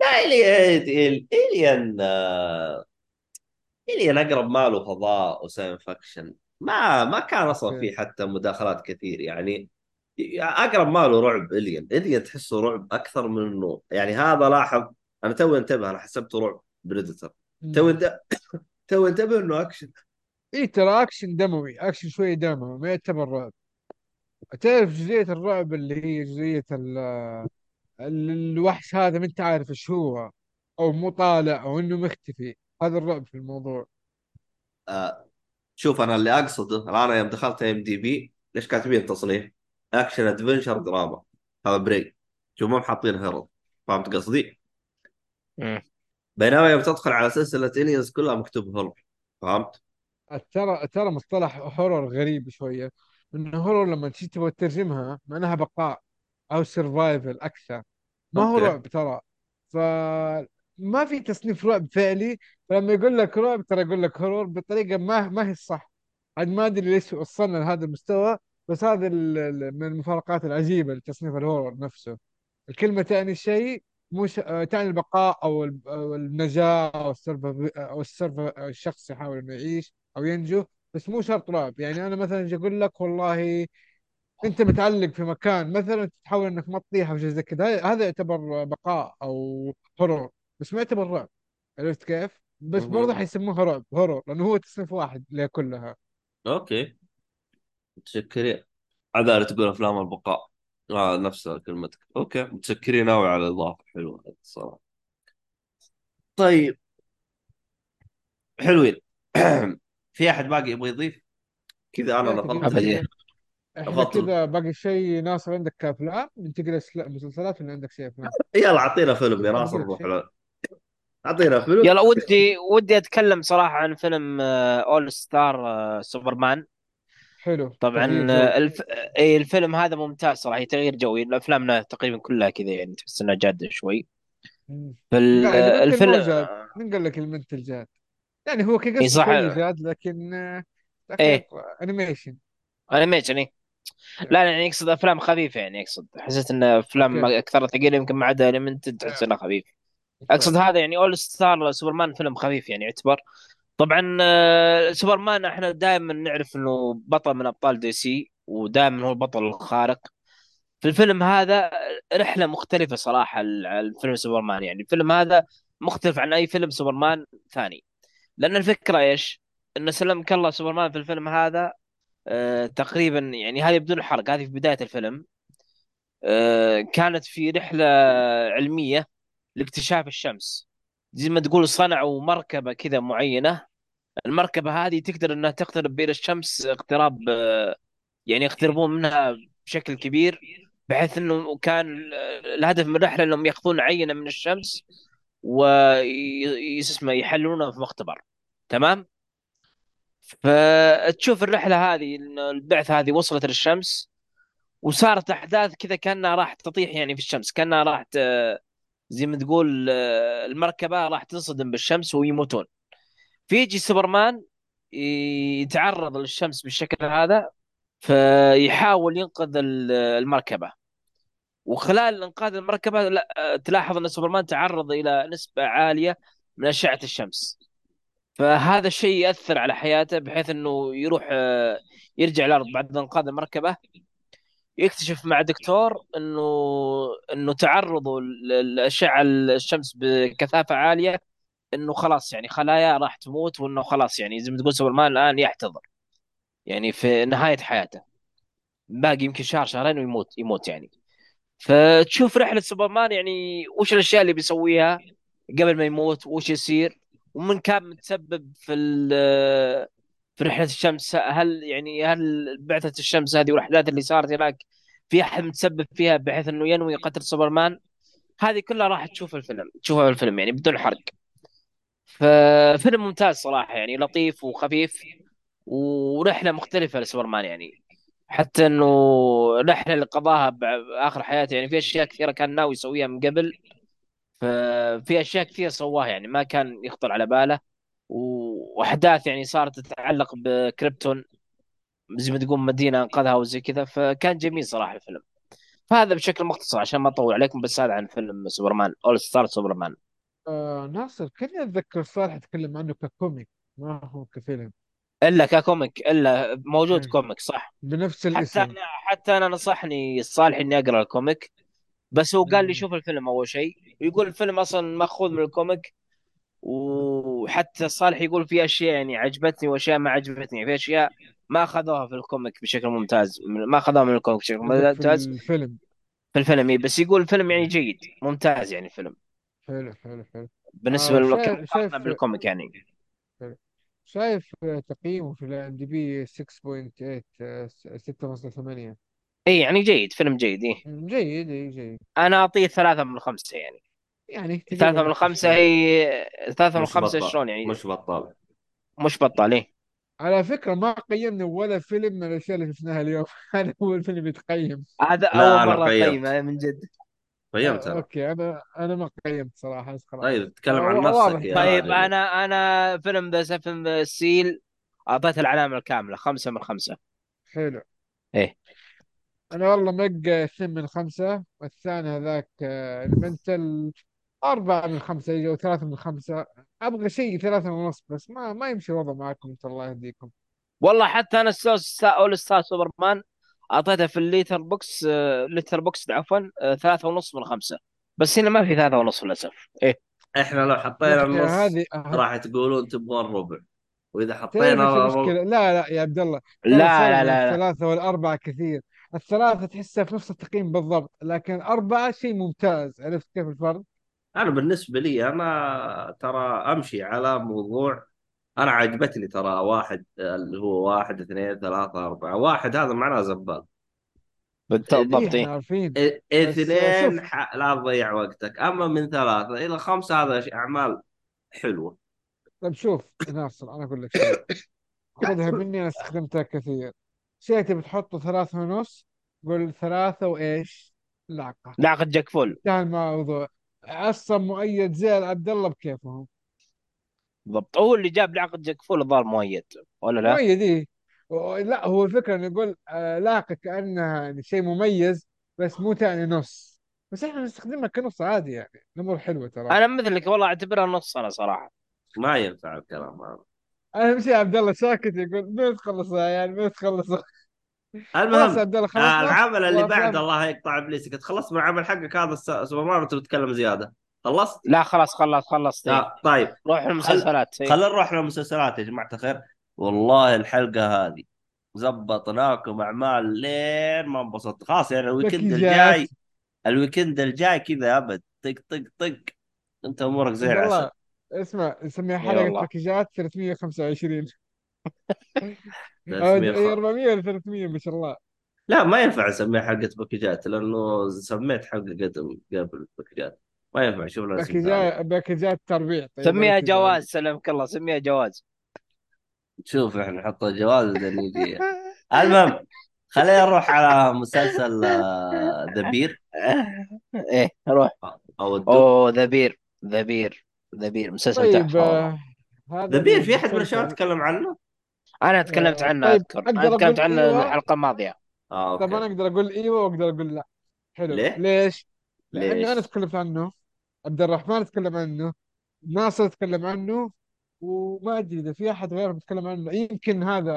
لا إلي- Alien آه، Alien أقرب ماله فضاء و science fiction. ما ما كان أصلا أوكي. في حتى مداخلات كثير يعني. أقرب ماله رعب Alien Alien تحسه رعب أكثر من إنه يعني هذا لاحظ أنا توي انتبه أنا حسبته رعب Predator. تو تو انتبه إنه أكشن. اي ترى أكشن دموي أكشن شوي دموي ما يعتبر رعب. تعرف جزئية الرعب اللي هي جزئية ال- ال- الوحش هذا ما أنت عارف إيش هو أو مو طالع أو إنه مختفي. هذا الرعب في الموضوع. آه شوف أنا اللي أقصده الآن أنا يوم دخلت إم دي بي ليش كاتبين تصنيف؟ action adventure drama هذا Prey. شوف مو حاطين horror فهمت قصدي؟ بينما يوم تدخل على سلسلة Aliens كلها مكتوب horror فهمت؟ ترى ترى مصطلح horror غريب شوية. إنه horror لما تيجي تبغى تترجمها معناها بقاء أو survival أكثر. ما هو. رعب ترى. فما في تصنيف رعب فعلي فلما يقول لك رعب ترى يقول لك horror بطريقة ما ما هي الصح. عاد ما أدري ليش وصلنا لهذا المستوى بس هذا من المفارقات العجيبة لتصنيف الهورر نفسه. الكلمة تعني شيء مش آه، تعني البقاء أو ال- أو النجاة أو السرف أو السرف الشخص يحاول إنه يعيش أو ينجو بس مو شرط رعب. يعني أنا مثلا أجي أقول لك؟ والله أنت متعلق في مكان مثلا تحاول إنك ما تطيح أو شيء زي كذا هذا- يعتبر بقاء أو هورور بس ما يعتبر رعب. عرفت كيف؟ بس مهم. برضه حيسموها رعب هورور لأنه هو تصنيف واحد لكلها. Okay. متشكرين. عذاري تقول أفلام البقاء. آه نفس كلمتك. Okay. متشكرين قوي على الإضافة. حلوة. الصراحة. طيب. حلوين. في أحد باقي يبغى يضيف؟ كذا أنا أبدي. كذا. إحنا أفضل. كذا باقي شيء ناصر عندك افلام ننتقل لسلا- مسلسلات ولا عندك شيء أفلام؟ يلا أعطينا فيلم يا ناصر نروح له. أعطينا فيلم يلا ودي ودي أتكلم صراحة عن فيلم All-Star Superman حلو. طبعا آه، الف... إي الفيلم هذا ممتاز صراحة تغيير جوي أفلامنا تقريبا كلها كذا يعني تحس إنها جادة شوي. فال... الفيلم من قال لك Elemental جاد؟ يعني هو كقصة صح. جاد لكن إيه انيميشن انيميشن إيه. لا لا يعني يقصد أفلام خفيفة يعني يقصد. حسيت إن أفلام أكثر ثقيلة يمكن ما عدا Elemental تحس انه خفيف أقصد هذا يعني All-Star Superman فيلم خفيف يعني يعتبر. طبعا آه، سوبرمان إحنا دائما نعرف إنه بطل من أبطال DC ودائما هو البطل الخارق. في الفيلم هذا رحلة مختلفة صراحة ال- الفيلم سوبرمان يعني. الفيلم هذا مختلف عن أي فيلم سوبرمان ثاني. لأن الفكرة إيش؟ انه سلمك الله سوبرمان في الفيلم هذا آه، تقريبا يعني هذه بدون حرق هذه في بداية الفيلم. آه، كانت في رحلة علمية لاكتشاف الشمس. زي ما تقول صنعوا مركبه كذا معينة. المركبة هذه تقدر إنها تقترب بين الشمس اقتراب آه، يعني يقتربون منها بشكل كبير بحيث إنه كان ال- الهدف من الرحلة إنهم يأخذون عينة من الشمس ويسمى يحللونها في مختبر. تمام؟ فتشوف الرحلة هذه البعثة هذه وصلت للشمس وصارت أحداث كذا كأنها راح تطيح يعني في الشمس كأنها راح زي ما تقول آه، المركبة راح تنصدم بالشمس ويموتون. فيجي سوبرمان يتعرض للشمس بالشكل هذا فيحاول ينقذ ال- المركبة. وخلال إنقاذ المركبة لا تلاحظ إن سوبرمان تعرض إلى نسبة عالية من أشعة الشمس. فهذا الشيء يأثر على حياته بحيث إنه يروح آه، يرجع الأرض بعد إنقاذ المركبة. يكتشف مع دكتور انه إنه تعرضه لاشعه الشمس بكثافة عالية إنه خلاص يعني خلايا راح تموت وإنه خلاص يعني زي ما تقول سوبرمان الآن يحتضر. يعني في نهاية حياته. باقي يمكن شهر شهرين ويموت يموت يعني. فتشوف رحلة سوبرمان يعني وش الأشياء اللي بيسويها قبل ما يموت وش يصير ومن كان متسبب في في رحلة الشمس هل يعني هل بعثة الشمس هذه والأحداث اللي صارت هناك في أحد متسبب فيها بحيث إنه ينوي قتل سوبرمان؟ هذه كلها راح تشوف الفيلم تشوفها في الفيلم يعني بدون حرق. ففيلم ممتاز صراحة يعني لطيف وخفيف ورحلة مختلفة لسوبرمان يعني. حتى إنه الرحله اللي قضاها باخر حياته يعني في أشياء كثيرة كان ناوي يسويها من قبل. ففي أشياء كثير سواها يعني ما كان يخطر على باله. و- وأحداث يعني صارت تتعلق بكريبتون زي ما تقول مدينة أنقذها وزي كذا فكان جميل صراحة الفيلم. فهذا بشكل مختصر عشان ما أطول عليكم بس هذا عن فيلم سوبرمان All-Star Superman آه ناصر كني اتذكر صالح تكلم عنه ك comic؟ ما هو كفيلم. إلا ك comic إلا موجود إيه. comic صح. بنفس حتى الاسم. أنا حتى أنا نصحني صالح إني أقرأ ال comic بس هو قال لي. شوف الفيلم أول شيء ويقول الفيلم أصلا مأخوذ من ال comic وحتى صالح يقول في أشياء يعني عجبتني وأشياء ما عجبتني. في أشياء ما أخذوها في ال comic بشكل ممتاز. ما أخذوها من ال comic بشكل قصدك في ممتاز. الفيلم في الفيلم إيه، بس يقول الفيلم يعني جيد ممتاز يعني الفيلم. حلو حلو حلو. بالنسبة آه شايف بال comic يعني. حلو. شايف تقييمه في ال IMDb 6.8 آه، 6.8 اي يعني جيد فيلم جيد إيه. جيد إيه، جيد. أنا أعطيه ثلاثة من خمسة يعني. يعني ثلاثة من نفس خمسة هي ثلاثة من خمسة شلون يعني؟ مش بطال. مش بطال إيه. على فكرة ما قيمنا ولا فيلم من الأشياء اللي شفناها اليوم. هذا أول فيلم يتقيم هذا لا أول أنا مرة قيمت. أقيمه من جد. قيمت آه أنا okay أنا أنا ما قيمت صراحة بس خلاص طيب تتكلم آه عن واضح. نفسك يا طيب أنا أنا فيلم The Seventh Seal أعطيته العلامة الكاملة خمسة من خمسة. حلو. إيه. أنا والله Meg اثنين من خمسة والثاني هذاك آه، Elemental أربعة من خمسة أو ثلاثة من خمسة. أبغى شيء ثلاثة ونص بس ما ما يمشي الوضع معكم أنت الله يهديكم. والله حتى أنا ستار All-Star Superman أعطيته في ال Letterboxd آه، Letterboxd عفوا آه، ثلاثة ونص من خمسة. بس هنا ما في ثلاثة ونص للأسف. إيه. إحنا لو حطينا النص هذه راح تقولون تبغون ربع. وإذا حطينا؟ لا لا يا عبد الله. لا لا لا لا. الثلاثة والأربعة كثير. الثلاثة تحسها في نفس التقييم بالضبط لكن أربعة شيء ممتاز. عرفت كيف الفرق؟ أنا بالنسبة لي أنا ترى أمشي على موضوع أنا عجبتني ترى واحد اللي هو واحد اثنين ثلاثة أربعة واحد هذا معناه زبال. إيه بالضبط إحنا إيه عارفين إ- بس آه، اثنين ح... لا تضيع وقتك. أما من ثلاثة إلى خمسة هذا أعمال حلوة. طيب شوف ناصر أنا أقول لك شيء. خذها مني أنا استخدمتها كثير. شيء تبي تحطه ثلاثة ونص؟ قول ثلاثة وإيش؟ لعقة لاقة جاك فول. انتهى الموضوع أصلا مؤيد زي عبد الله بكيفهم. بالضبط. هو اللي جاب لعقة جاك فول الظاهر مؤيد ولا لا؟ مؤيد و- لا هو الفكرة إنه يقول آه، لاقة كأنها يعني شيء مميز بس مو تعني نص. بس إحنا نستخدمها كنص عادي يعني الأمور حلوة ترى. أنا مثلك والله أعتبرها نص أنا صراحة. ما ينفع الكلام هذا. أهم شيء عبد الله ساكت يقول من تخلصها يعني من تخلصها. المهم آه العمل اللي بعد الله يقطع ابليسك. تخلصت من العمل حقك هذا الس- سوبر ماريو وانت بتتكلم زيادة. خلصت؟ لا خلاص خلص خلصت. آه طيب. روح خل المسلسلات إيه. خلينا نروح للمسلسلات يا جماعة الخير. والله الحلقة هذه زبطناكم أعمال لين ما انبسطت. خلاص يعني ال weekend الجاي ال weekend الجاي كذا أبد. طق طق طق أنت أمورك زي العسل اسمع نسميها والله باكيجات 325 أو 300 أي خ... 400 ولا 300 ما شاء الله. لا ما ينفع نسميها حلقه باكجات لأنه سميت حلقه قدم قبل باكجات ما ينفع شوف ثاني باكيجات باكيجات تربيع. طيب سميها جواز سلمك الله سميها جواز. شوف إحنا نحط جواز المهم خلينا نروح على مسلسل The Bear إيه روح. أو اوه The Bear The Bear The Bear مسلسل طيب آه، The Bear في أحد من الشباب تكلم عنه؟ أنا تكلمت آه، عنه طيب اذكر أنا تكلمت عنه إيوه؟ الحلقة الماضية. آه طب أنا okay أقدر أقول إيوه وأقدر أقول لا. حلو. ليه؟ ليش؟ لأنه أنا؟ تكلمت عنه عبد الرحمن تكلم عنه ناصر تكلم عنه وما أدري إذا في أحد غيره بيتكلم عنه. يمكن هذا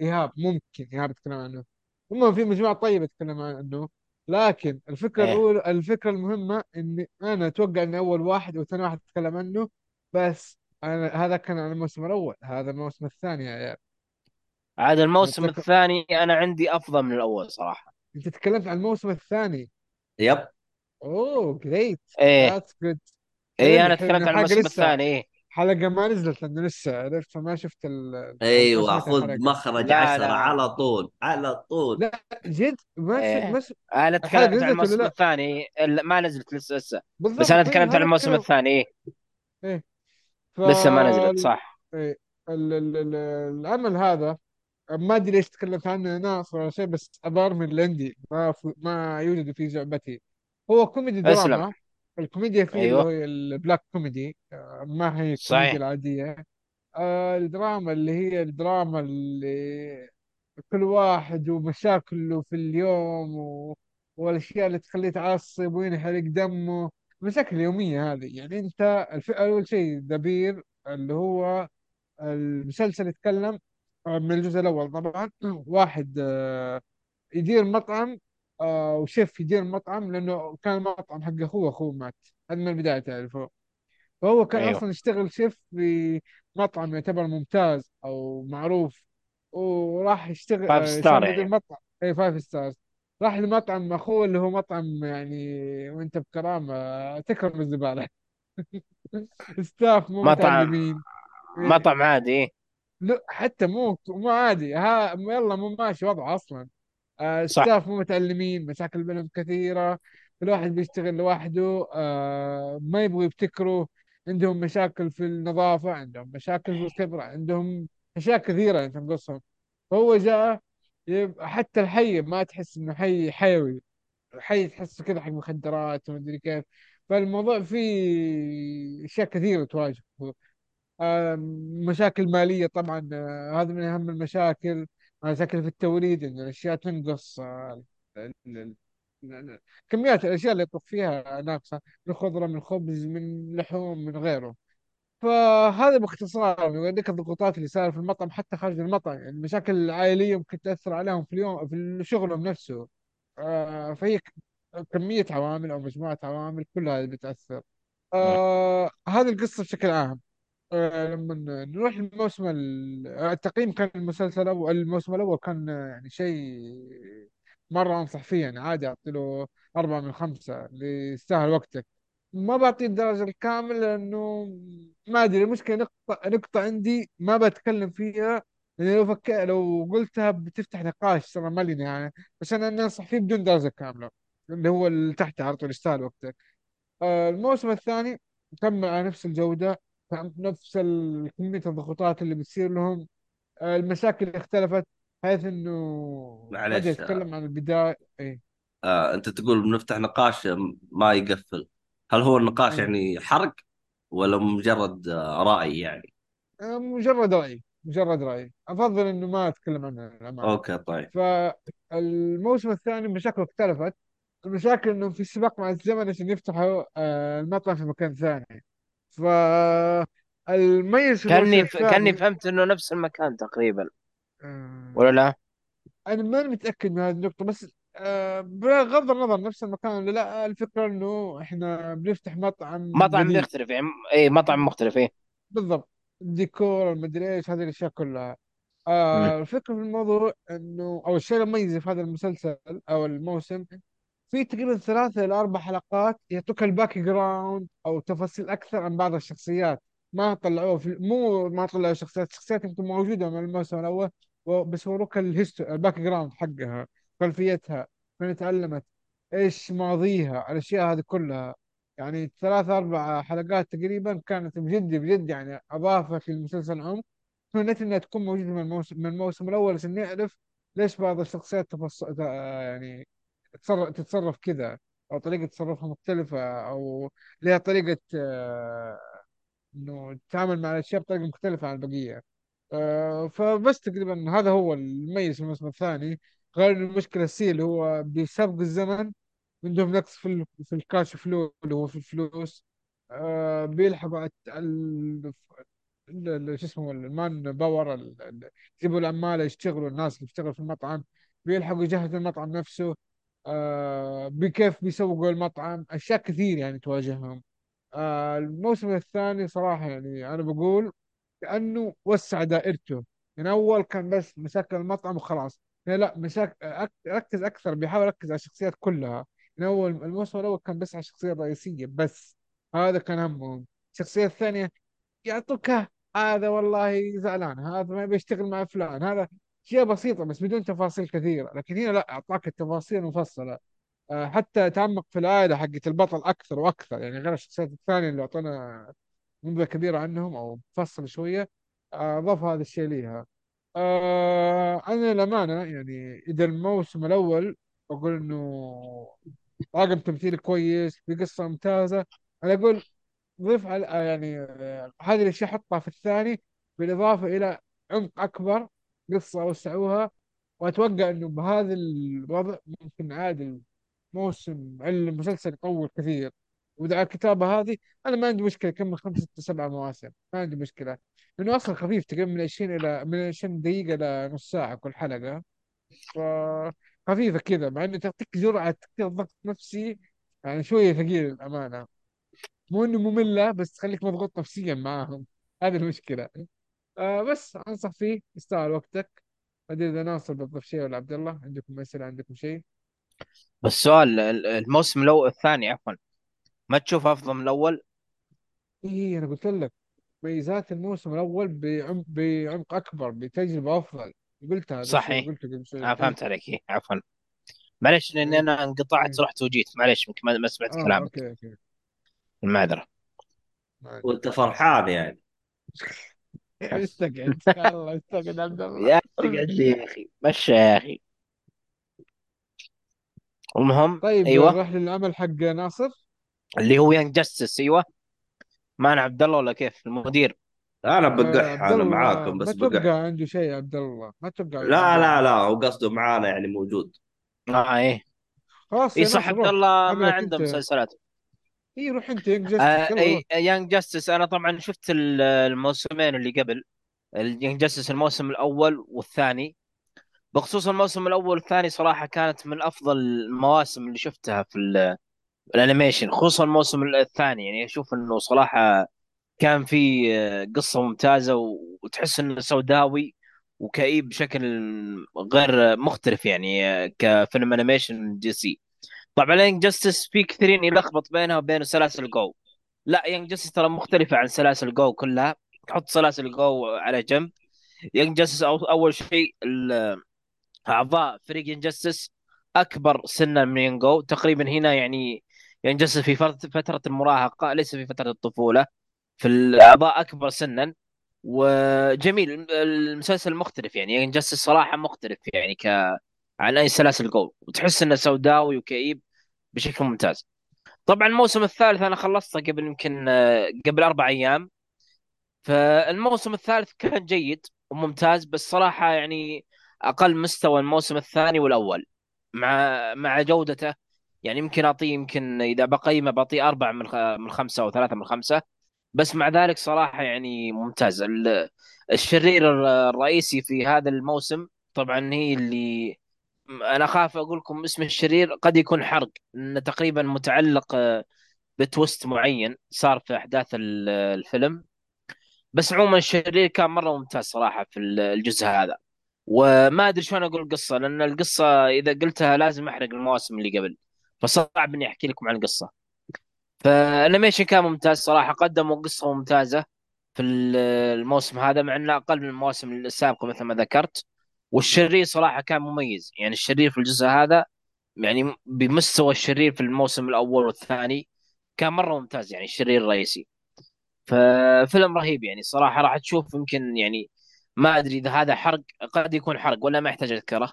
إيهاب ممكن إيهاب يتكلم عنه. المهم في مجموعة طيبة تتكلم عنه. لكن الفكرة إيه. الاولى الفكرة المهمة إني أنا أتوقع إن أول واحد وثاني واحد تكلم عنه بس أنا هذا كان على الموسم الأول هذا الموسم الثاني يا عيال. عاد أنا الموسم أتذكر الثاني أنا عندي أفضل من الأول صراحة. أنت تكلمت عن الموسم الثاني. يب. أوه جريت إيه. ذاتس جود إيه حلو أنا حلو تكلمت عن الموسم لسه الثاني إيه. حلقة ما نزلت لأنه لسه عرفت؟ فما شفت ال... أيوه خذ مخرج لا عشرة لا. على طول على طول. لا جد؟ ما. إيه. ش... أنا تكلمت عن الموسم الثاني ال- ما نزلت لسه لسه. بس أنا طيب تكلمت عن الموسم الثاني إيه. إيه. ف لسه ما نزلت صح. إيه. ال... ال... ال... العمل هذا ما أدري ليش تكلمت عنه ناس ولا شيء بس ابار من اللي عندي ما. ما يوجد في جعبتي هو كوميدي أسلم. دراما. الكوميديا فيه أيوه. ال black comedy آه، ما هي الكوميديا صحيح العادية. آه، الدراما اللي هي الدراما اللي كل واحد ومشاكله في اليوم و... والأشياء اللي تخليه يتعصب وينحرق دمه. المشاكل اليومية هذه. يعني أنت الف... أول شيء دبير اللي هو المسلسل يتكلم من الجزء الأول. طبعا واحد آه، يدير مطعم آه، وشيف يدير مطعم لأنه كان المطعم حق أخوه أخوه مات. هذا من البداية تعرفه. فهو كان أيوه. أصلا يشتغل شيف في مطعم يعتبر ممتاز أو معروف وراح يشتغل five آه، star يعني. مطعم. أي five stars راح لمطعم أخوه اللي هو مطعم يعني وأنت بكرامة تكرم الزبالة. staff مو مطعم. متعلمين. إيه، مطعم عادي إيه. لا حتى مو مو عادي. ها يلا مو ماشي وضعه أصلا. آه، صح. ستاف مو متعلمين مشاكل بينهم كثيرة. كل واحد بيشتغل لوحده آه، ما يبغوا يبتكروا. عندهم مشاكل في النظافة عندهم مشاكل في الخبرة عندهم أشياء كثيرة أنت تنقصهم فهو جاء حتى الحي ما تحس إنه حي حيوي. حي تحسه كذا حق مخدرات ومدري كيف. فالموضوع فيه أشياء كثيرة تواجهه. مشاكل مالية طبعا آه، هذا من أهم المشاكل. مشاكل في التوريد إن الأشياء تنقص آه، كميات الأشياء اللي يطبخ فيها ناقصة. من خضرة من خبز من لحوم من غيره. فهذا باختصار يوريك الضغوطات اللي صايرة في المطعم حتى خارج المطعم يعني المشاكل العائلية ممكن تأثر عليهم في اليوم في شغلهم نفسه. آه، فهي ك- كمية عوامل أو مجموعة عوامل كلها بتأثر. مم. آه هذه القصة بشكل عام. آه، لما نروح الموسم ال- التقييم كان المسلسل الأول الموسم الأول كان يعني شيء مرة أنصح فيه يعني عادي أعطي له أربعة من خمسة اللي يستاهل وقتك. ما بعطيه الدرجة الكاملة لأنه ما أدري المشكلة نقطة نقطة عندي ما بتكلم فيها لأن لو فك... لو قلتها بتفتح نقاش ترى ما لي نهاية. بس أنا أنصح فيه بدون درجة كاملة اللي هو اللي تحت على طول يستاهل وقتك آه، الموسم الثاني كمل على نفس الجودة كان نفس ال- كمية الضغوطات اللي بتصير لهم. آه، المشاكل اللي اختلفت بحيث إنه معلش يتكلم عن البداية. إيه. آه أنت تقول بنفتح نقاش ما يقفل. هل هو النقاش إيه. يعني حرق ولا مجرد رأي يعني؟ آه، مجرد رأي مجرد رأي. أفضل إنه ما أتكلم عنه للأمانة. أوكي طيب. فالموسم الثاني مشاكله اختلفت المشاكل إنه في سباق مع الزمن عشان يفتحوا آه، المطعم في مكان ثاني. في الموسم كاني ف... كأني الثاني فهمت إنه نفس المكان تقريبا. ولا آه، لا؟ أنا ماني متأكد من هذه النقطة بس آه، بغض النظر نفس المكان ولا لا الفكرة إنه إحنا بنفتح مطعم مطعم جديد. بيختلف يعني اي مطعم مختلف إيه. بالضبط. الديكور المدري إيش هذه الأشياء كلها. آه الفكرة في الموضوع إنه أو الشيء المميز في هذا المسلسل أو الموسم في تقريبا ثلاثة إلى أربع حلقات يعطوك ال background أو تفاصيل أكثر عن بعض الشخصيات. ما طلعوه في مو ما طلعوا شخصيات الشخصيات يمكن موجودة من الموسم الأول بس وروك ال histo ال background حقها. خلفيتها من تعلمت؟ إيش ماضيها؟ الأشياء هذه كلها. يعني ثلاث أربع حلقات تقريبا كانت بجد بجد يعني أضافت للمسلسل عمق تمنيت إنها تكون موجودة من الموسم من الموسم الأول عشان نعرف ليش بعض الشخصيات تفص... يعني تتصرف تتصرف كذا أو طريقة تصرفها مختلفة أو لها طريقة إنه تتعامل مع الأشياء بطريقة مختلفة عن البقية. آه، فبس تقريبا هذا هو المميز في الموسم الثاني. غير المشكلة السي اللي هو بسبق الزمن عندهم نقص في في الكاش فلو اللي هو في الفلوس. آه، بيلحقوا على ال- شو اسمه المان باور يجيبوا العمالة يشتغلوا الناس اللي بيشتغلوا في المطعم بيلحقوا يجهزوا المطعم نفسه. آه بكيف بيسوقوا المطعم أشياء كثير يعني تواجههم. آه الموسم الثاني صراحة يعني أنا بقول كأنه وسع دائرته. من أول كان بس مشاكل المطعم وخلاص. يعني لا مشاكل أك... ركز أكثر بيحاول يركز على الشخصيات كلها. من أول الموسم الأول كان بس على الشخصية الرئيسية بس. هذا كان همهم الشخصية الثانية يعطوك هذا والله زعلان هذا ما بيشتغل مع فلان هذا أشياء بسيطة بس بدون تفاصيل كثيرة. لكن هنا لا أعطاك التفاصيل مفصلة آه، حتى تعمق في العائلة حقت البطل أكثر وأكثر يعني غير الشخصيات الثانية اللي أعطونا نبذة كبيرة عنهم أو مفصل شوية آه، أضاف هذا الشيء ليها. آه، أنا للأمانة يعني إذا الموسم الأول أقول إنه طاقم تمثيل كويس بقصة ممتازة أنا أقول ضيف على آه، يعني آه، هذه الأشياء حطها في الثاني بالإضافة إلى عمق أكبر قصة وسعوها وأتوقع إنه بهذا الوضع ممكن عادي موسم المسلسل يطول كثير. وإذا على الكتابة هذه أنا ما عندي مشكلة يكمل خمسة ستة سبعة مواسم ما عندي مشكلة. لأنه أصلا خفيف تقريبا من 20 إلى من 20 دقيقة إلى نص ساعة كل حلقة. ف خفيفة كذا مع إنه تعطيك جرعة كثير ضغط نفسي يعني شوية ثقيل للأمانة. مو إنه مملة بس تخليك مضغوط نفسيا معاهم. هذه المشكلة. آه بس أنصح فيه يستاهل وقتك. ما أدري إذا ناصر بتضيف شيء ولا عبد الله عندكم أسئلة عندكم شيء؟ بس سؤال ال- الموسم الأول الثاني عفوا ما تشوف أفضل من الأول؟ إيه أنا قلت لك. ميزات الموسم الأول بعمق, بعمق أكبر بتجربة أفضل. قلت هذا صح الشيء إيه قلته قبل شوي. آه فهمت عليك. إيه معلش معلش لاني إيه. أنا انقطعت إيه. رحت وجيت. معلش يمكن ما ما سمعت آه كلامك. okay okay. المعذرة. وأنت فرحان يعني. استقعد. الله استقعد عبد الله. يا تقعد لي يا أخي. مشى يا أخي. المهم طيب أيوه. نروح للعمل حق ناصر. اللي هو Young Justice أيوه. معنا عبد الله ولا كيف؟ المدير. أنا آه بقح أنا معاكم ما بس بقح توقع عنده شيء عبد الله ما توقع لا لا لا هو قصده معانا يعني موجود. آه إيه. خلاص اي صح عبد الله ما عنده مسلسلات. إيه روح أنت Young Justice. آه اي Young Justice. أنا طبعا شفت ال- الموسمين اللي قبل. ال Young Justice الموسم الأول والثاني. بخصوص الموسم الأول والثاني صراحة كانت من أفضل المواسم اللي شفتها في ال- ال animation خصوصا الموسم الثاني. يعني أشوف إنه صراحة كان في آه، قصة ممتازة وتحس إنه سوداوي وكئيب بشكل غير مختلف يعني آه، كفيلم animation DC. طبعا Young Justice في كثيرين يلخبط بينها وبين سلاسل جو لا Young Justice ترى مختلفة عن سلاسل جو كلها. تحط سلاسل جو على جنب. Young Justice أول شيء أعضاء فريق Young Justice أكبر سنا من يانجو تقريبا هنا يعني Young Justice في فترة المراهقة ليس في فترة الطفولة في الاعضاء أكبر سنا. وجميل المسلسل مختلف يعني Young Justice صراحة مختلف يعني ك عن أي سلاسل جو وتحس إنه سوداوي وكئيب بشكل ممتاز. طبعا الموسم الثالث أنا خلصته قبل يمكن قبل أربع أيام. فالموسم الثالث كان جيد وممتاز بس صراحة يعني أقل مستوى الموسم الثاني والأول مع مع جودته. يعني يمكن أعطيه يمكن إذا بقيمه بعطيه أربعة من من خمسة أو ثلاثة من خمسة. بس مع ذلك صراحة يعني ممتاز. ال- الشرير الر- الرئيسي في هذا الموسم طبعا هي اللي أنا اخاف أقول لكم اسم الشرير قد يكون حرق. انه تقريبا متعلق آه، بتويست معين صار في أحداث ال- الفيلم. بس عموما الشرير كان مرة ممتاز صراحة في الجزء هذا. وما أدري شلون أقول القصة لأن القصة إذا قلتها لازم أحرق المواسم اللي قبل. فصعب إني أحكي لكم عن القصة فالأنيميشن كان ممتاز صراحة قدموا قصة ممتازة في الموسم هذا مع إنه أقل من المواسم السابقه مثل ما ذكرت. والشرير صراحة كان مميز يعني الشرير في الجزء هذا يعني بمستوى الشرير في الموسم الأول والثاني كان مرة ممتاز يعني الشرير الرئيسي. ففيلم رهيب يعني صراحة راح تشوف يمكن يعني ما أدري إذا هذا حرق قد يكون حرق ولا ما يحتاج أذكره.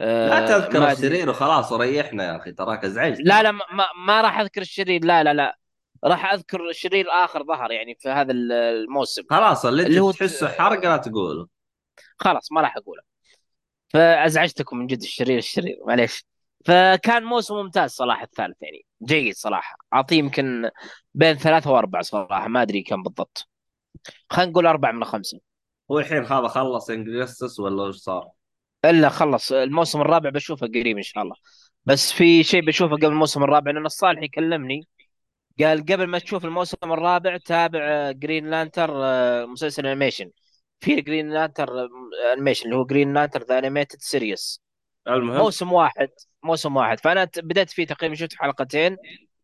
لا أه تذكر الشرير وخلاص وريحنا يا أخي تراك ازعجت لا لا ما, ما راح أذكر الشرير لا لا لا. راح أذكر شرير آخر ظهر يعني في هذا الموسم. خلاص اللي اللي هو تحسه حرق لا تقوله خلاص ما راح أقوله. فأزعجتكم من جد الشرير الشرير معليش. فكان موسم ممتاز صراحة الثالث يعني جيد صراحة. أعطيه يمكن بين ثلاثة وأربعة صراحة ما أدري كم بالضبط. خلينا نقول أربعة من خمسة. هو الحين هذا خلص Young Justice ولا إيش صار؟ إلا خلص الموسم الرابع بشوفه قريب إن شاء الله. بس في شيء بشوفه قبل الموسم الرابع لأن الصالح يكلمني قال قبل ما تشوف الموسم الرابع تابع Green Lantern مسلسل animation في Green Lantern animation اللي هو Green Lantern The Animated Series المهم؟ موسم واحد موسم واحد. فأنا ت- بدأت فيه تقريبا شفت حلقتين.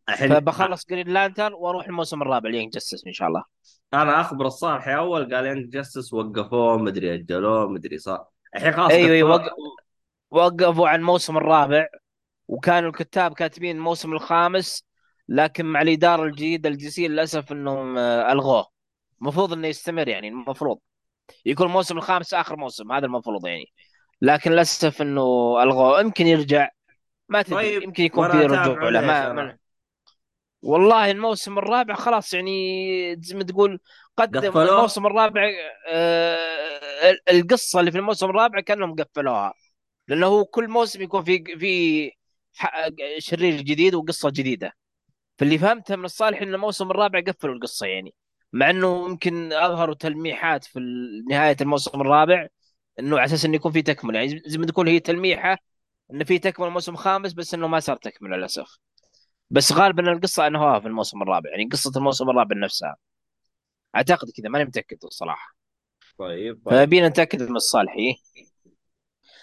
الحين فبخلص Green Lantern وأروح الموسم الرابع Young Justice إن شاء الله. أنا أخبر الصالحي أول قال Young Justice وقفوه مدري أجلوه مدري صار. الحين خلاص أيوه أيوه وقفوا عن الموسم الرابع وكانوا الكتاب كاتبين الموسم الخامس لكن مع الإدارة الجديده ال DC للأسف إنهم آه، ألغوه. المفروض إنه يستمر يعني المفروض. يكون الموسم الخامس آخر موسم هذا المفروض يعني. لكن للأسف إنه ألغوه. يمكن يرجع. ما تدري طيب، يمكن يكون في رجوع له؟ ما والله الموسم الرابع خلاص يعني زي ما تقول قدم قفلوه؟ الموسم الرابع آه القصة اللي في الموسم الرابع كأنهم قفلوها. لأنه هو كل موسم يكون في في شرير جديد وقصة جديدة. فاللي فهمته من الصالح إن الموسم الرابع قفلوا القصة يعني. مع إنه يمكن أظهروا تلميحات في نهاية الموسم الرابع إنه على أساس انه يكون في تكملة. يعني زي ما تقول هي تلميحة انه في تكملة الموسم الخامس بس إنه ما صار تكملة للأسف. بس غالبا القصة أنهوها في الموسم الرابع. يعني قصة الموسم الرابع نفسها. أعتقد كذا ماني متأكد الصراحه طيب طيب. فبينا نتأكد من الصالحي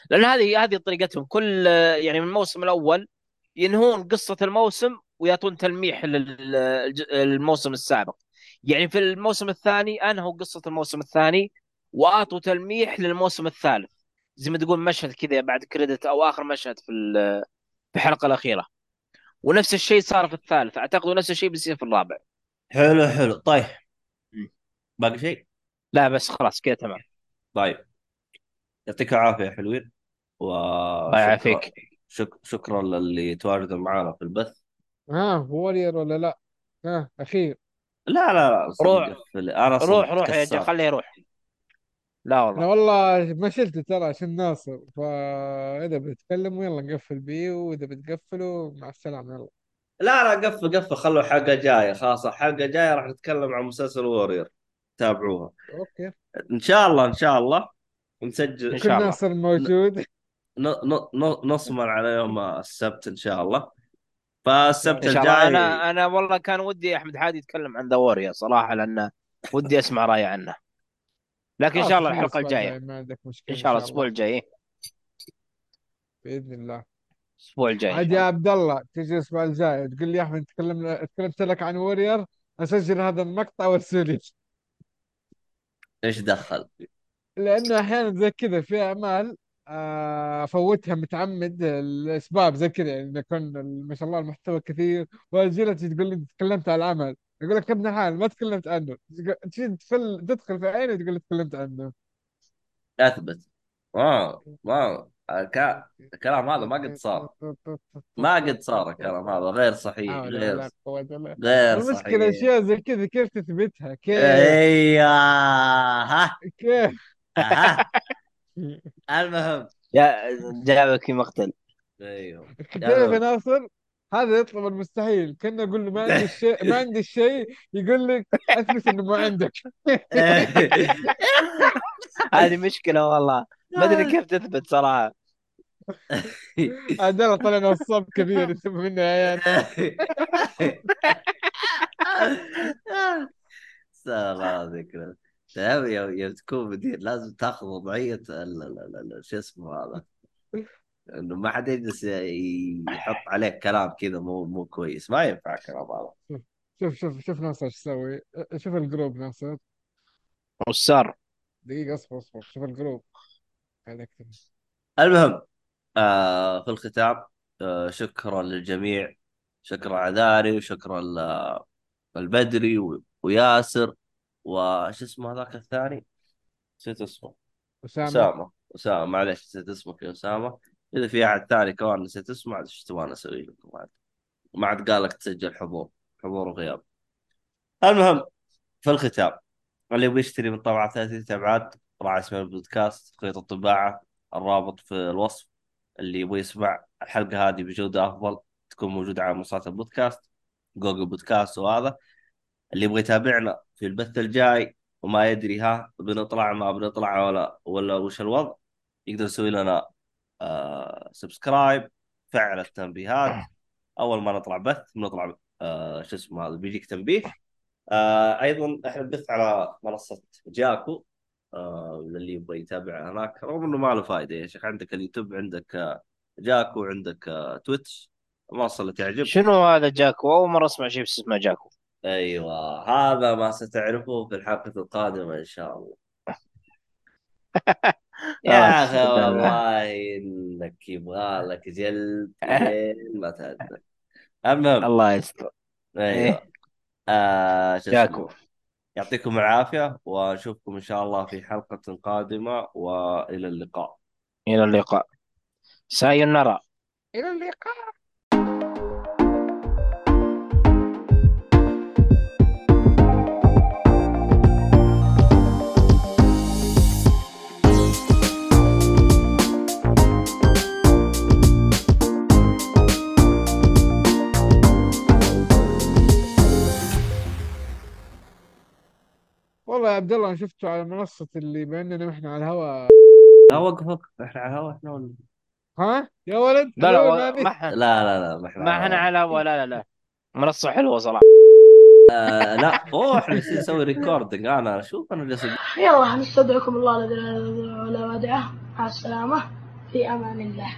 لأن هذه هذه طريقتهم. كل يعني من الموسم الأول ينهون قصة الموسم ويعطون تلميح للموسم السابق. يعني في الموسم الثاني أنهوا قصة الموسم الثاني وأعطوا تلميح للموسم الثالث. زي ما تقول مشهد كذا بعد كريدت أو آخر مشهد في في الحلقة الأخيرة. ونفس الشيء صار في الثالث. أعتقد نفس الشيء بيصير في الرابع. حلو حلو. طيب. باقي شيء؟ لا بس خلاص كذا تمام. طيب. يعطيكم العافية يا حلوين الله وشكرا يعافيك. شك... شكرا للي تواجدوا معنا في البث. ها Warrior ولا لا؟ ها أخير. لا لا لا روح. قفل. أنا روح روح يا. جا خليه يروح. لا أنا والله والله ما شلته ترى عشان ناصر فاذا بتكلموا يلا نقفل بيه وإذا بتقفلوا مع السلامة يلا. لا لا قفل قفل خلوا حلقة جاية خلاص الحلقة الجايه راح نتكلم عن مسلسل Warrior تابعوها. okay. إن شاء الله إن شاء الله. نسجل كل شاء الله. ناصر موجود ن... ن... ن... نصمر على يوم السبت إن شاء الله. فالسبت إن شاء الله. الجاي. أنا أنا والله كان ودي أحمد حادي يتكلم عن ذا صراحة لأن ودي أسمع رأيه عنه. لكن إن خلاص شاء الله الحلقة الجاية. الجاي، ما عندك مشكلة إن شاء الله الأسبوع الجاي. بإذن الله. الأسبوع الجاي. عاد شاء يا الله. عبد الله تجي الأسبوع الجاي. تقول لي يا أحمد تكلم تكلمت لك عن وورير أسجل هذا المقطع وأرسل إيش دخل؟ لأنه أحيانا زي كذا في أعمال آه، أفوتها متعمد الأسباب زي كذا يعني يكون ما شاء الله المحتوى كثير واجي تقول لي تكلمت عن العمل. يقول لك يا ابن الحلال ما تكلمت عنه. تجي تدخل في عينه تقول لك تكلمت عنه. أثبت. ما ما الك- الكلام هذا ما قد صار. ما قد صار الكلام هذا غير صحيح غير غير المشكلة صحيح. أشياء زي كذا كيف تثبتها؟ كيف؟ أيوه. ها؟ كيف؟ ها؟ المهم. يا جابك في مقتل. أيوه. كيف يا ناصر؟ هذا يطلب المستحيل. كنا أقول له ما عندي الشيء ما عندي الشيء يقول لك أثبت إنه ما عندك. هذه مشكلة والله. ما أدري كيف تثبت صراحة. هذا طلع نصاب كبير منه عيال. الله ذكرى تمام يوم يوم تكون مدير لازم تاخذ وضعية ال- ال- ال- ال- شو اسمه هذا؟ إنه ما حد يجلس يحط عليك كلام كذا مو مو كويس. ما ينفع الكلام هذا. شوف شوف شوف ناصر إيش يسوي. شوف ال group ناصر. وش صار؟ دقيقة أصبر أصبر. شوف ال group. المهم آه في الختام آه شكرا للجميع شكرا عذاري وشكرا البدري وياسر وش اسمه هذاك الثاني؟ نسيت اسمه. أسامة. أسامة. أسامة معلش نسيت اسمك يا أسامة. إذا في أحد ثاني كمان نسيت اسمه عاد إيش تبغى أسوي لكم؟ عاد ما عاد قال لك تسجل حضور حضور وغياب. المهم في الختام اللي يبغى يشتري من طبعة ثلاثية ابعاد راعي اسم البودكاست خيط الطباعة الرابط في الوصف. اللي يبغى يسمع الحلقة هذه بجودة أفضل تكون موجودة على منصات البودكاست جوجل بودكاست وهذا. اللي يبغى يتابعنا في البث الجاي وما يدري ها بنطلع ما بنطلع ولا ولا وش الوضع يقدر يسوي لنا آه subscribe فعل التنبيهات. أول ما نطلع بث بنطلع آه شو اسمه هذا بيجيك تنبيه. آه أيضا إحنا نبث على منصة جاكو. للي يبغى يتابع هناك. رغم إنه ما له فائده يا شيخ. عندك اليوتيوب عندك آه جاكو عندك آه تويتش. المنصه اللي تعجبك شنو هذا جاكو؟ أول مرة أسمع شيء اسمه جاكو. أيوه. هذا ما ستعرفه في الحلقة القادمة إن شاء الله. يا أخي والله إنك يبغى لك جلد ما تهدى. المهم. الله يستر. أيوه. آه شو اسمه؟ جاكو. يعطيكم العافية ونشوفكم إن شاء الله في حلقة قادمة وإلى اللقاء. إلى اللقاء. سايونارا. إلى اللقاء. والله يا عبد الله أنا شفته على منصة اللي باننا إحنا على الهواء لا وقف وقف إحنا على الهواء إحنا ولا ها؟ يا ولد لا لا. ما إحنا لا لا لا ما إحنا ما إحنا على هوا لا لا لا. منصة حلوة صراحة. آه لا أوه إحنا جالسين نسوي ريكوردنج أنا أشوف أنا جالس يلا نستودعكم الله الذي لا ودعه. مع السلامة. في أمان الله.